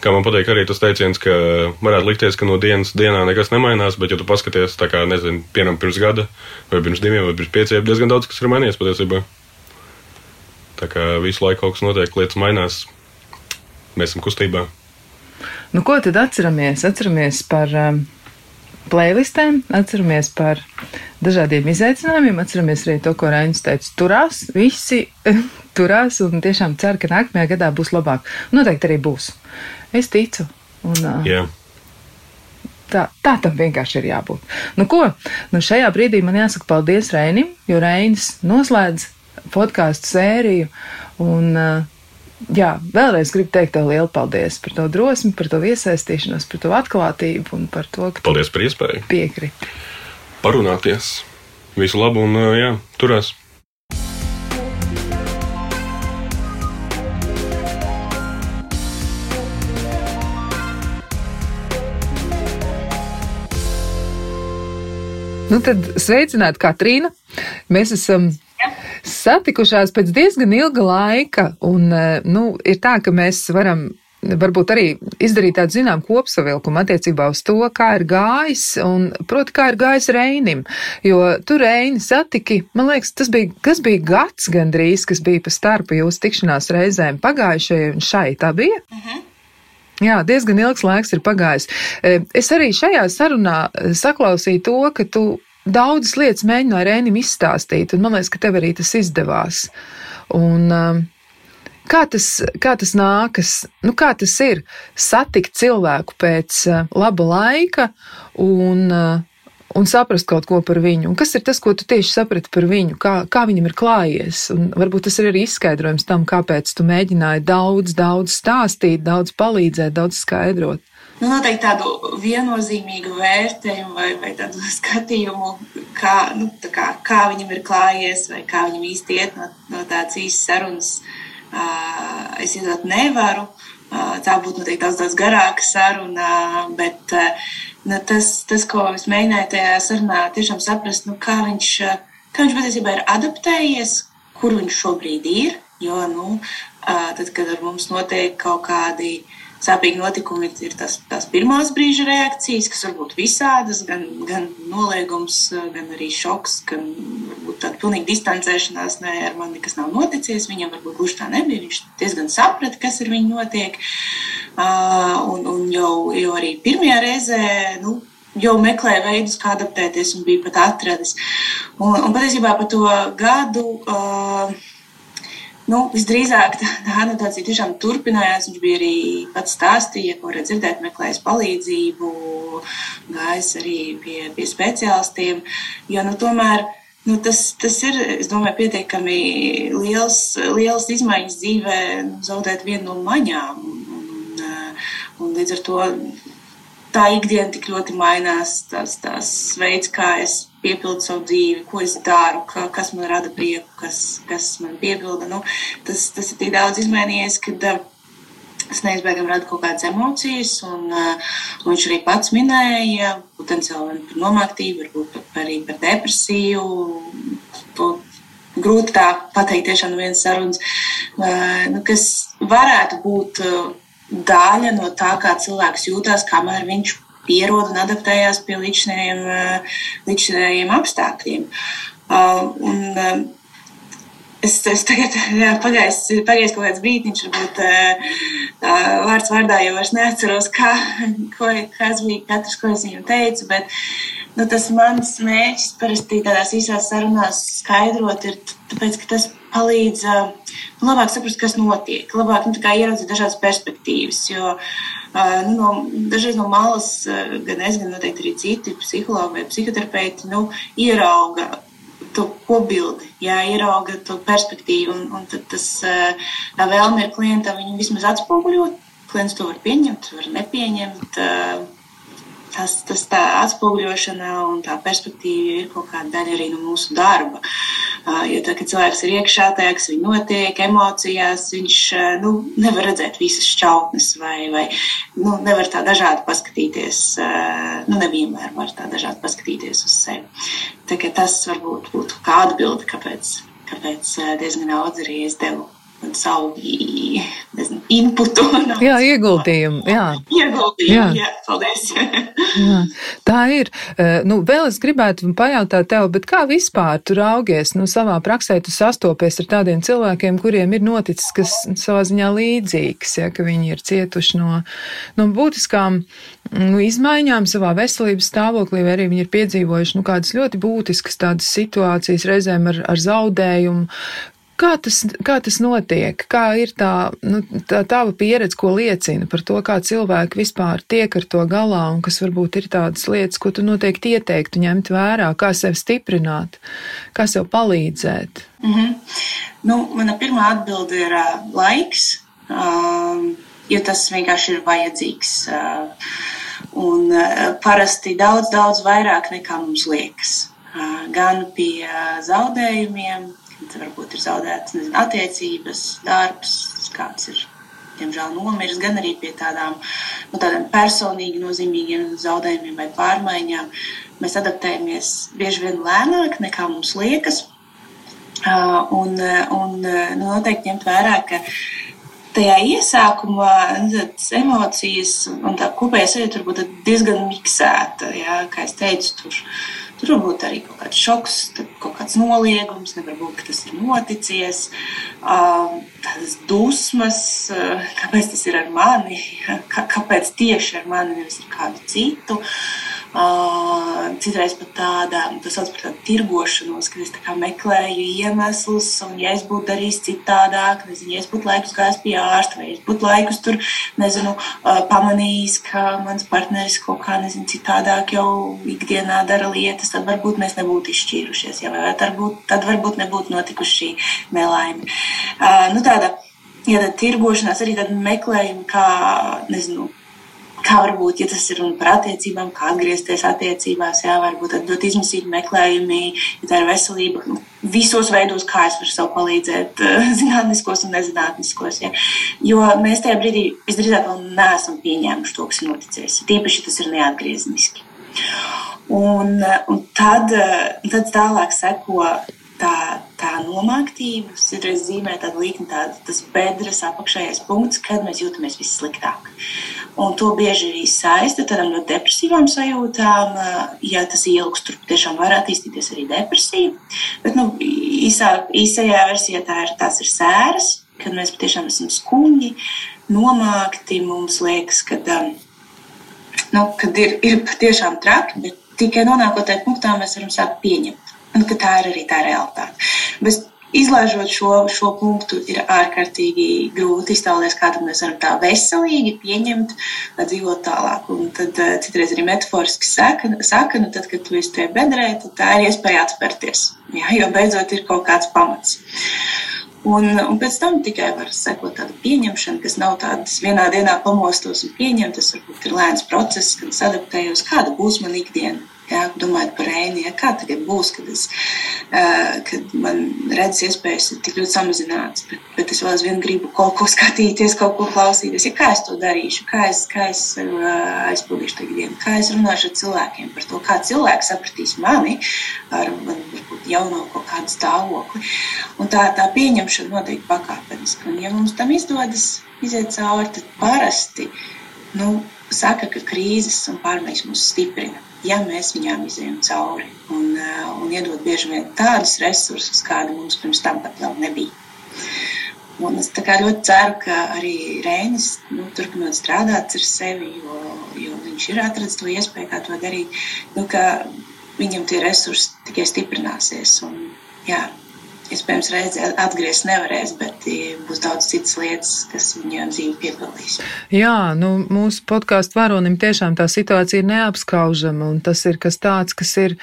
kā man patīk arī tas teiciens, ka varētu likties, ka no dienas dienā nekas nemainās, bet, ja tu paskaties, tā kā, nezinu, piemēram, pirms gada, vai pirms diviem, vai pirms pieciem, diezgan daudz kas ir mainījies patiesībā. Tā kā visu laiku kaut kas notiek, lietas mainās, mēs esam kustībā. Nu, ko tad atceramies? Atceramies par um, playlistēm, atceramies par dažādiem izaicinājumiem, atceramies arī to, ko Rainis teica. Turās, visi turās un tiešām ceru, ka nākamajā gadā būs labāk. Noteikti arī būs. Es ticu. Un, yeah. Tā, tā tam vienkārši ir jābūt. Nu, ko? Nu, šajā brīdī man jāsaka paldies Reinim, jo Reinis noslēdz podkāstu sēriju. Un, jā, vēlreiz gribu teikt tev lielu paldies par to drosmi, par to iesaistīšanos, par to atklātību un par to, ka. Paldies par iespēju. Piekrīt. Parunāties. Visu labu un jā, turās. Nu, tad sveicināti, Katrīna. Mēs esam satikušās pēc diezgan ilga laika, un eh, nu, ir tā, ka mēs varam varbūt arī izdarīt tādu zinām kopsavilkumu attiecībā uz to, kā ir gājis, un proti, kā ir gājis Reinim, jo tu Reini satiki, man liekas, tas bija, kas bija gads gandrīz, kas bija pa starpu jūsu tikšanās reizēm pagājušajai un šai, tā bija? Uh mhm. -huh. Jā, diezgan ilgs laiks ir pagājis. E, es arī šajā sarunā e, saklausīju to, ka tu daudzas lietas mēģināji Rēnim izstāstīt, un man liekas, ka tev arī tas izdevās. Un, um, kā, tas, kā tas nākas, nu, kā tas ir satikt cilvēku pēc uh, laba laika un uh, un saprast kaut ko par viņu. Un kas ir tas, ko tu tieši saprati par viņu, kā, kā viņam ir klājies? Un varbūt tas ir arī izskaidrojums tam, kāpēc tu mēģināji daudz, daudz stāstīt, daudz palīdzēt, daudz skaidrot. Nu, noteikti tādu viennozīmīgu vērtējumu vai, vai tādu skatījumu, kā, nu, kā, kā viņam ir klājies vai kā viņam īsti iet no, no tādas īsas sarunas, uh, es iedot nevaru. Uh, tā būtu noteikti daudz, daudz garāka saruna, bet uh, nu, tas, tas, ko es mēģināju tajā sarunā, tiešām saprast, nu, kā, viņš, kā viņš patiesībā ir adaptējies, kur viņš šobrīd ir. Jo, nu, tad, kad ar mums notiek kaut kādi sāpīgi notikumi, ir tas, tās pirmās brīža reakcijas, kas var būt visādas, gan, gan noliegums, gan arī šoks, gan varbūt tāda pilnīga distancēšanās, ne ar mani nekas nav noticis. Viņam varbūt gluži tā nebija. Viņš diezgan saprata, kas ar viņu notiek. Uh, un, un jau, jau arī pirmajā reizē, nu, jau meklēja veidus, kā adaptēties, un bija pat atradis. Un, un patiesībā par to gadu. Uh, Nu, visdrīzāk tā, tā anotācija tiešām turpinājās. Viņš bija arī pats stāstīja, ko var dzirdēt, meklējis palīdzību, gājis arī pie, pie speciālistiem. Jo, nu, tomēr nu, tas, tas ir, es domāju, pietiekami liels, liels izmaiņas dzīvē, nu, zaudēt vienu no maņām. Un, un, un līdz ar to tā ikdiena tik ļoti mainās, tas, tas veids, kā es piepildu savu dzīvi, ko es daru, ka, kas man rada prieku, kas, kas man piepilda. Nu, tas, tas ir tik daudz izmainījies, ka tas neizbēgami rada kaut kādas emocijas. Un, un viņš arī pats minēja, potenciāli par nomāktību, varbūt arī par depresiju. To grūti tā pateikt, tiešām no vienas sarunas, nu, kas varētu būt. Daļa no tā, kā cilvēks jūtas, kamēr viņš pierod un adaptējās pie līdzinējiem, eh, apstākļiem. Uh, un, uh, es, es tagad pagājis, pagājis kaut kāds brīdiņš, varbūt uh, vārds vārdā jau vairs neatceros, kā, ko, kas bija katrs, ko es viņam teicu, bet nu, tas mans mērķis parasti tādās īsās sarunās skaidrot ir tāpēc, ka tas palīdz nu, labāk saprast, kas notiek, labāk nu, ieraudzīt dažādas perspektīvas. Jo nu, no, dažreiz no malas gan es, gan noteikti arī citi psihologi vai psihoterapeiti nu, ierauga to kopbildi, jā, ierauga to perspektīvu, un, un tad tas tā vēlme ir klientam viņu vismaz atspoguļot. Klients to var pieņemt, var nepieņemt tas, tas tā atspoguļošana un tā perspektīva ir kaut kāda daļa arī no mūsu darba. Jo tā, kad cilvēks ir iekšā tajā, kas viņam notiek, emocijās, viņš nu, nevar redzēt visas šķautnes vai, vai nu, nevar tā dažādi paskatīties. Nu, nevienmēr var tā dažādi paskatīties uz sevi. Tā, tas varbūt būtu kā atbilde, kāpēc, kāpēc diezgan daudz arī es devu savu nezinu, inputu. Jā, ieguldījumu. Jā, ieguldījumu. Jā. jā paldies. jā, tā ir. Eh, nu, vēl es gribētu pajautāt tev, bet kā vispār tu raugies? Nu, savā praksē tu sastopies ar tādiem cilvēkiem, kuriem ir noticis kas savā ziņā līdzīgs, ja, ka viņi ir cietuši no, no būtiskām nu, izmaiņām savā veselības stāvoklī, vai arī viņi ir piedzīvojuši nu, kādas ļoti būtiskas tādas situācijas, reizēm ar, ar zaudējumu, Kā tas, kā tas notiek? Kā ir tā, nu, tā tava pieredze, ko liecina par to, kā cilvēki vispār tiek ar to galā, un kas varbūt ir tādas lietas, ko tu noteikti ieteiktu ņemt vērā, kā sevi stiprināt, kā sev palīdzēt? Mm -hmm. nu, mana pirmā atbilde ir uh, laiks, uh, jo tas vienkārši ir vajadzīgs. Uh, un uh, parasti daudz, daudz vairāk nekā mums liekas. Uh, gan pie uh, zaudējumiem, Tad varbūt ir zaudētas nezinu, attiecības, darbs, kāds ir diemžēl nomiris, gan arī pie tādām, nu, tādām personīgi nozīmīgiem zaudējumiem vai pārmaiņām. Mēs adaptējamies bieži vien lēnāk nekā mums liekas. Un, un nu, noteikti ņemt vērā, ka tajā iesākumā tas emocijas un tā kopējā sajūta var būt diezgan miksēta. Jā, kā es teicu, tur Tur var būt arī kaut kāds šoks, kaut kāds noliegums, nevar būt, ka tas ir noticies, tādas dusmas, kāpēc tas ir ar mani, kāpēc tieši ar mani, nevis ar kādu citu. Uh, citreiz pat tāda, tas sauc par tādu tirgošanos, kad es tā kā meklēju iemeslus, un ja es būtu darījis citādāk, nezinu, ja es būtu laikus gājis pie ārsta, vai es būtu laikus tur, nezinu, uh, pamanījis, ka mans partneris kaut kā, nezinu, citādāk jau ikdienā dara lietas, tad varbūt mēs nebūtu izšķīrušies, ja, vai varbūt, tad varbūt nebūtu notikuši šī nelaime. Uh, nu, tāda, ja tad tirgošanās arī tad meklējumi, kā, nezinu, kā varbūt, ja tas ir runa par attiecībām, kā atgriezties attiecībās, jā, varbūt dot izmisīgi meklējumi, ja tā ir veselība, nu, visos veidos, kā es varu sev palīdzēt, zinātniskos un nezinātniskos. Ja. Jo mēs tajā brīdī visdrīzāk vēl neesam pieņēmuši to, kas ir noticis. Tīpaši tas ir neatgriezniski. Un, un tad, tad tālāk seko tā, tā nomāktība, ir zīmē tāda līkne, tāda, tas bedres apakšējais punkts, kad mēs jūtamies vissliktāk. Un to bieži arī saista ar ļoti depresīvām sajūtām. Ja tas ilgs, tur tiešām var attīstīties arī depresija. Bet nu, īsā, īsajā versijā tā ir, tās ir sēras, kad mēs patiešām esam skumji, nomākti. Mums liekas, ka nu, kad ir, ir patiešām traki, bet tikai nonākot tajā punktā, mēs varam sākt pieņemt. Un ka tā ir arī tā realitāte. Bet izlaižot šo, šo punktu, ir ārkārtīgi grūti iztēloties, kā mēs varam tā veselīgi pieņemt, lai dzīvot tālāk. Un tad uh, citreiz arī metaforiski saka, saka nu, tad, kad tu esi tajā bedrē, tad tā ir iespēja atspērties. Jā, jo beidzot ir kaut kāds pamats. Un, un pēc tam tikai var sekot tāda pieņemšana, kas nav tādas vienā dienā pamostos un pieņemt. Tas varbūt ir lēns process, kad es adaptējos, kāda būs man ikdiena. Jā, domājot par ēnu, ja, kā tagad būs, kad, es, uh, kad man redzes iespējas ir tik ļoti samazināts, bet, bet es vēl aizvien gribu kaut ko skatīties, kaut ko klausīties. Ja, kā es to darīšu, kā es, kā es uh, aizpildīšu to dienu, kā es runāšu ar cilvēkiem par to, kā cilvēki sapratīs mani ar man, varbūt jauno kaut kādu stāvokli. Un tā, tā pieņemšana notiek pakāpeniski. Un ja mums tam izdodas iziet cauri, tad parasti nu, saka, ka krīzes un pārmaiņas mūs stiprina ja mēs viņām izējām cauri un, uh, un iedod bieži vien tādus resursus, kādi mums pirms tam pat vēl nebija. Un es ļoti ceru, ka arī Rēnis nu, turpinot strādāt ar sevi, jo, jo viņš ir atradzis to iespēju, kā to darīt, nu, viņam tie resursi tikai stiprināsies. Un, jā, iespējams, reizē atgriezties nevarēs, bet būs daudz citas lietas, kas viņam dzīvi piepildīs. Jā, nu, mūsu podkāstu varonim tiešām tā situācija ir neapskaužama, un tas ir kas tāds, kas ir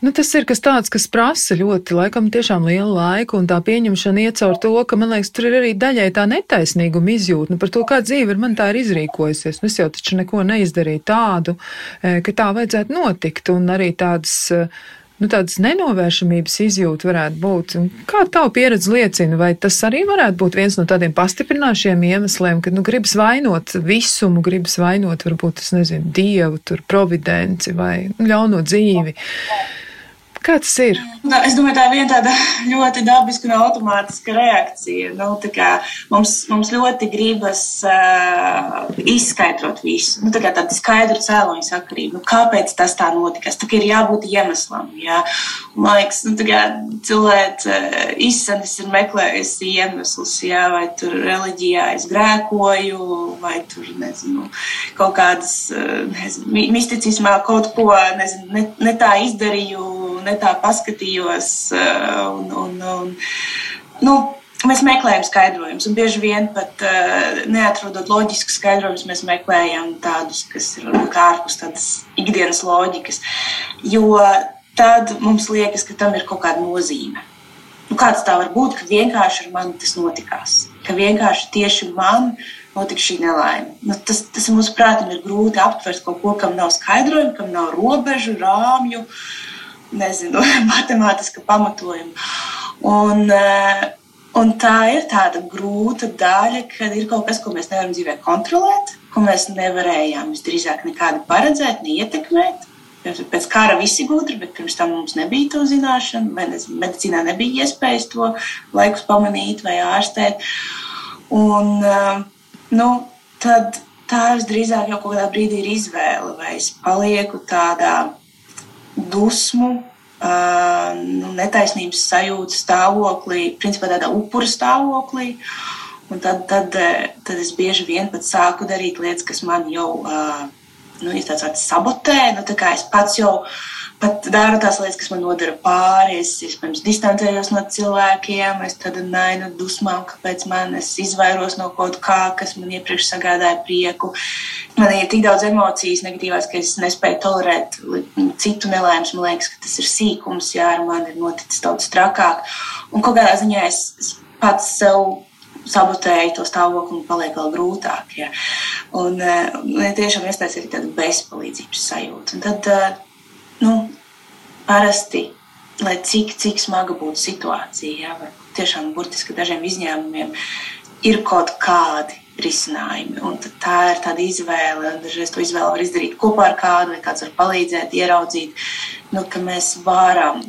Nu, tas ir kas tāds, kas prasa ļoti, laikam, tiešām lielu laiku, un tā pieņemšana iet caur to, ka, man liekas, tur ir arī daļai tā netaisnīguma izjūta, nu, par to, kā dzīve ir man tā ir izrīkojusies. Nu, es jau taču neko neizdarīju tādu, e, ka tā vajadzētu notikt, un arī tādas e, nu, tādas nenovēršamības izjūta varētu būt. Kā tavu pieredze liecina, vai tas arī varētu būt viens no tādiem pastiprināšiem iemesliem, ka nu, gribas vainot visumu, gribas vainot varbūt, es nezinu, dievu, tur providenci vai ļauno dzīvi? Kā tas ir? Nu, es domāju, tā ir viena tāda ļoti dabiska un automātiska reakcija. Nu, mums, mums ļoti gribas uh, izskaidrot visu. Nu, tā kā tāda skaidra cēloņa sakarība. Nu, kāpēc tas tā notikās? Tā ir jābūt iemeslam. Jā. Man liekas, nu, cilvēks uh, izsmeļs ir meklējis iemeslus, jā, vai tur reliģijā es grēkoju, vai tur nezinu, kaut kādas uh, nezinu, misticismā kaut ko nezinu, ne, ne tā izdarīju ne tā paskatījos. Eh, un, un, un, nu, Mēs meklējam skaidrojumus, un bieži vien pat uh, neatrodot loģiskus skaidrojumus, mēs meklējam tādus, kas ir ārpus tādas ikdienas loģikas. Jo tad mums liekas, ka tam ir kaut kāda nozīme. Nu, kāds tā var būt, ka vienkārši ar mani tas notikās, ka vienkārši tieši man notika šī nelaime. Nu, tas, tas mums prātam ir grūti aptvert kaut ko, kam nav skaidrojumu, kam nav robežu, rāmju. Uh, nezinu, matemātiska pamatojuma. Un, eh, un tā ir tāda grūta daļa, kad ir kaut kas, ko mēs nevaram dzīvē kontrolēt, ko mēs nevarējām visdrīzāk nekādi paredzēt, neietekmēt. Pēc kara visi gudri, bet pirms tam mums nebija to zināšanu, vai nezinu, medicīnā nebija iespējas to laikus pamanīt vai ārstēt. Un, eh, nu, tad tā visdrīzāk jau kādā brīdī ir izvēle, vai es palieku tādā dusmu, nu, netaisnības sajūtas stāvoklī, principā tādā upura stāvoklī. Un tad, tad, tad es bieži vien pat sāku darīt lietas, kas man jau nu, sabotē. Nu, es pats jau pat daru tās lietas, kas man nodara pāri. Es, es pirms distancējos no cilvēkiem, es tad nainu dusmām, kāpēc man es izvairos no kaut kā, kas man iepriekš sagādāja prieku. Man ir tik daudz emocijas negatīvās, ka es nespēju tolerēt citu nelaimes. Man liekas, ka tas ir sīkums, jā, ar mani ir noticis daudz trakāk. Un kaut kādā ziņā es, pats sev sabotēju to stāvokli un paliek vēl grūtāk. Ja. Un, un ja tiešām iestājas arī tāda bezpalīdzības sajūta. Un tad, nu, parasti, lai cik, cik smaga būtu situācija, ja, vai tiešām burtiski dažiem izņēmumiem ir kaut kādi risinājumi. Un tā ir tāda izvēle, dažreiz to izvēli var izdarīt kopā ar kādu, vai kāds var palīdzēt, ieraudzīt, nu, ka mēs varam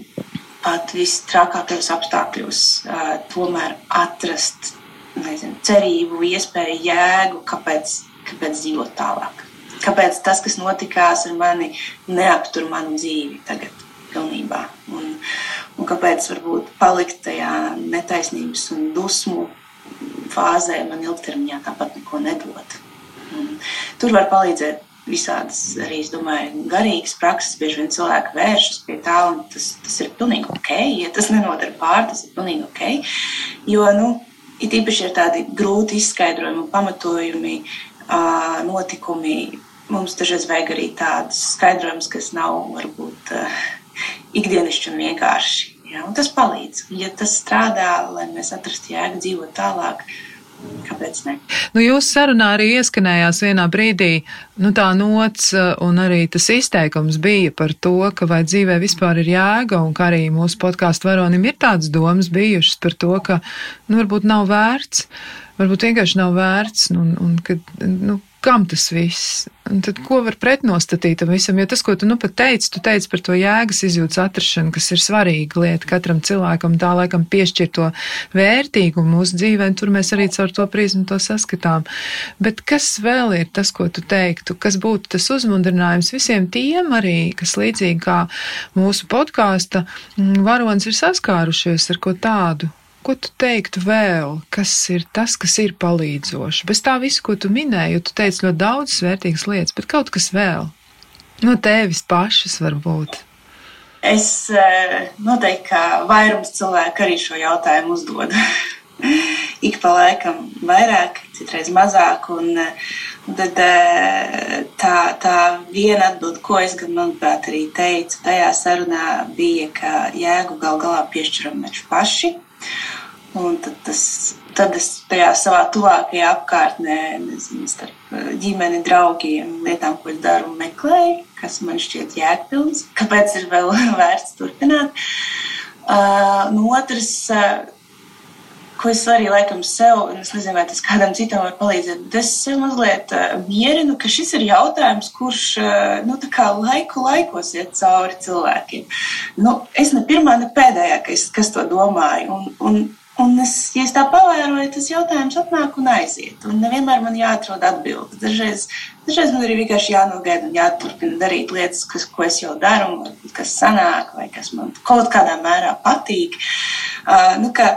pat visstrakākajos apstākļos uh, tomēr atrast nezinu, cerību, iespēju, jēgu, kāpēc, kāpēc dzīvot tālāk. Kāpēc tas, kas notikās ar mani, neaptur manu dzīvi tagad pilnībā. Un, un kāpēc varbūt palikt tajā netaisnības un dusmu fāzē man ilgtermiņā tāpat neko nedod. Un tur var palīdzēt visādas arī, es domāju, garīgas prakses. Bieži vien cilvēki vēršas pie tā, un tas, tas ir pilnīgi ok. Ja tas nenodara pār, tas ir pilnīgi ok. Jo, nu, it īpaši ir tādi grūti izskaidrojumi un pamatojumi, notikumi, mums dažreiz vajag arī tādus skaidrojumus, kas nav varbūt ikdienišķi un vienkārši. Ja, un tas palīdz. Ja tas strādā, lai mēs atrastu jēgu dzīvot tālāk, Kāpēc ne? Nu, jūsu sarunā arī ieskanējās vienā brīdī nu, tā nots eh, un arī tas izteikums bija par to, ka vai dzīvē vispār ir jēga un ka arī mūsu podkāstu varonim ir tādas domas bijušas par to, ka nu, varbūt nav vērts, varbūt vienkārši nav vērts un, un ka, nu, kam tas viss? Un tad, ko var pretnostatīt tam visam? Jo tas, ko tu nu pat teici, tu teici par to jēgas izjūtas atrašanu, kas ir svarīga lieta katram cilvēkam, tā laikam piešķir to vērtīgumu mūsu dzīvē, un tur mēs arī caur to prizmu to saskatām. Bet kas vēl ir tas, ko tu teiktu, kas būtu tas uzmundrinājums visiem tiem arī, kas līdzīgi kā mūsu podkāsta mm, varonis ir saskārušies ar ko tādu? Ko tu teiktu vēl, kas ir tas, kas ir palīdzoši? Bez tā visu, ko tu minēji, jo tu teici ļoti daudz vērtīgas lietas, bet kaut kas vēl no tevis pašas varbūt. Es eh, noteikti, ka vairums cilvēku arī šo jautājumu uzdod. Ik pa laikam vairāk, citreiz mazāk. Un, un tad eh, tā tā viena atbilde, ko es gan, manuprāt, arī teicu tajā sarunā, bija, ka jēgu gal galā piešķiram mēs paši. Un tad, tas, tad es tajā savā tuvākajā apkārtnē, nezinu, starp eh, ģimeni, draugiem, lietām, ko es daru, meklēju, kas man šķiet jēgpilns, kāpēc ir vēl vērts turpināt. Uh, no otras, uh, ko es arī laikam sev, un es nezinu, vai tas kādam citam var palīdzēt, bet es sev mazliet uh, mierinu, ka šis ir jautājums, kurš uh, nu, laiku laikos iet cauri cilvēkiem. Nu, es ne pirmā, ne pēdējā, kas, kas to domāju. Un, un, Un es, ja es tā pavēroju, tas jautājums atnāk un aiziet. Un nevienmēr man jāatrod atbildi. Dažreiz, dažreiz man arī vienkārši jānogaida un jāturpina darīt lietas, kas, ko es jau daru, kas sanāk, vai kas man kaut kādā mērā patīk. Uh, nu, ka,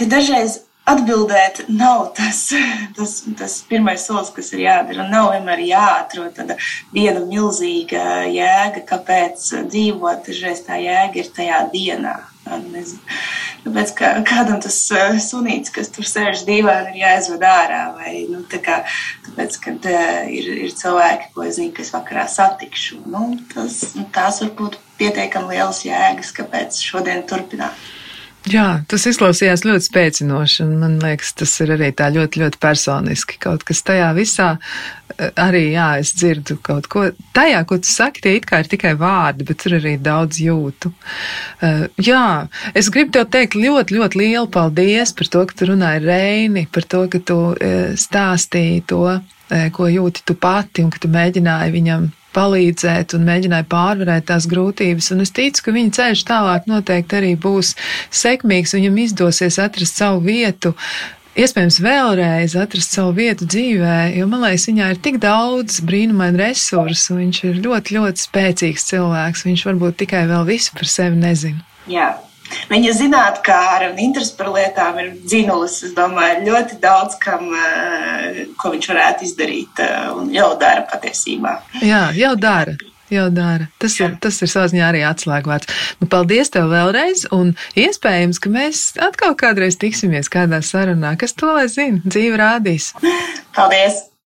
ka dažreiz atbildēt nav tas, tas, tas pirmais solis, kas ir jādara. Nav vienmēr jāatrod tāda viena milzīga jēga, kāpēc dzīvot. Dažreiz tā jēga ir tajā dienā. Tāpēc kā, kādam tas uh, sunīts, kas tur sēž dīvainā, ir jāizved ārā. Vai, nu, kā, tāpēc, kad uh, ir, ir cilvēki, ko es zinu, kas vakarā satikšu, nu, tas, nu, tās var būt pietiekami lielas jēgas, kāpēc šodien turpināt. Jā, tas izklausījās ļoti spēcinoši, un man liekas, tas ir arī tā ļoti, ļoti personiski. Kaut kas tajā visā eh, arī, jā, es dzirdu kaut ko. Tajā, ko tu saki, tie it kā ir tikai vārdi, bet tur arī daudz jūtu. Uh, jā, es gribu tev teikt ļoti, ļoti lielu paldies par to, ka tu runāji Reini, par to, ka tu uh, stāstīji to, uh, ko jūti tu pati, un ka tu mēģināji viņam palīdzēt un mēģināja pārvarēt tās grūtības. Un es ticu, ka viņa ceļš tālāk noteikti arī būs sekmīgs, viņam izdosies atrast savu vietu. Iespējams, vēlreiz atrast savu vietu dzīvē, jo man liekas, viņā ir tik daudz brīnumainu resursu. Viņš ir ļoti, ļoti spēcīgs cilvēks. Viņš varbūt tikai vēl visu par sevi nezina. Jā, Viņa zinātnē un interesi par lietām ir dzinulis. Es domāju, ļoti daudz, kam, eh, ko viņš varētu izdarīt eh, un jau dara patiesībā. Jā, jau dara. Jau dara. Tas ir, tas ir savā ziņā arī atslēgvārds. Nu, paldies tev vēlreiz, un iespējams, ka mēs atkal kādreiz tiksimies kādā sarunā. Kas to lai zina? Dzīve rādīs. Paldies!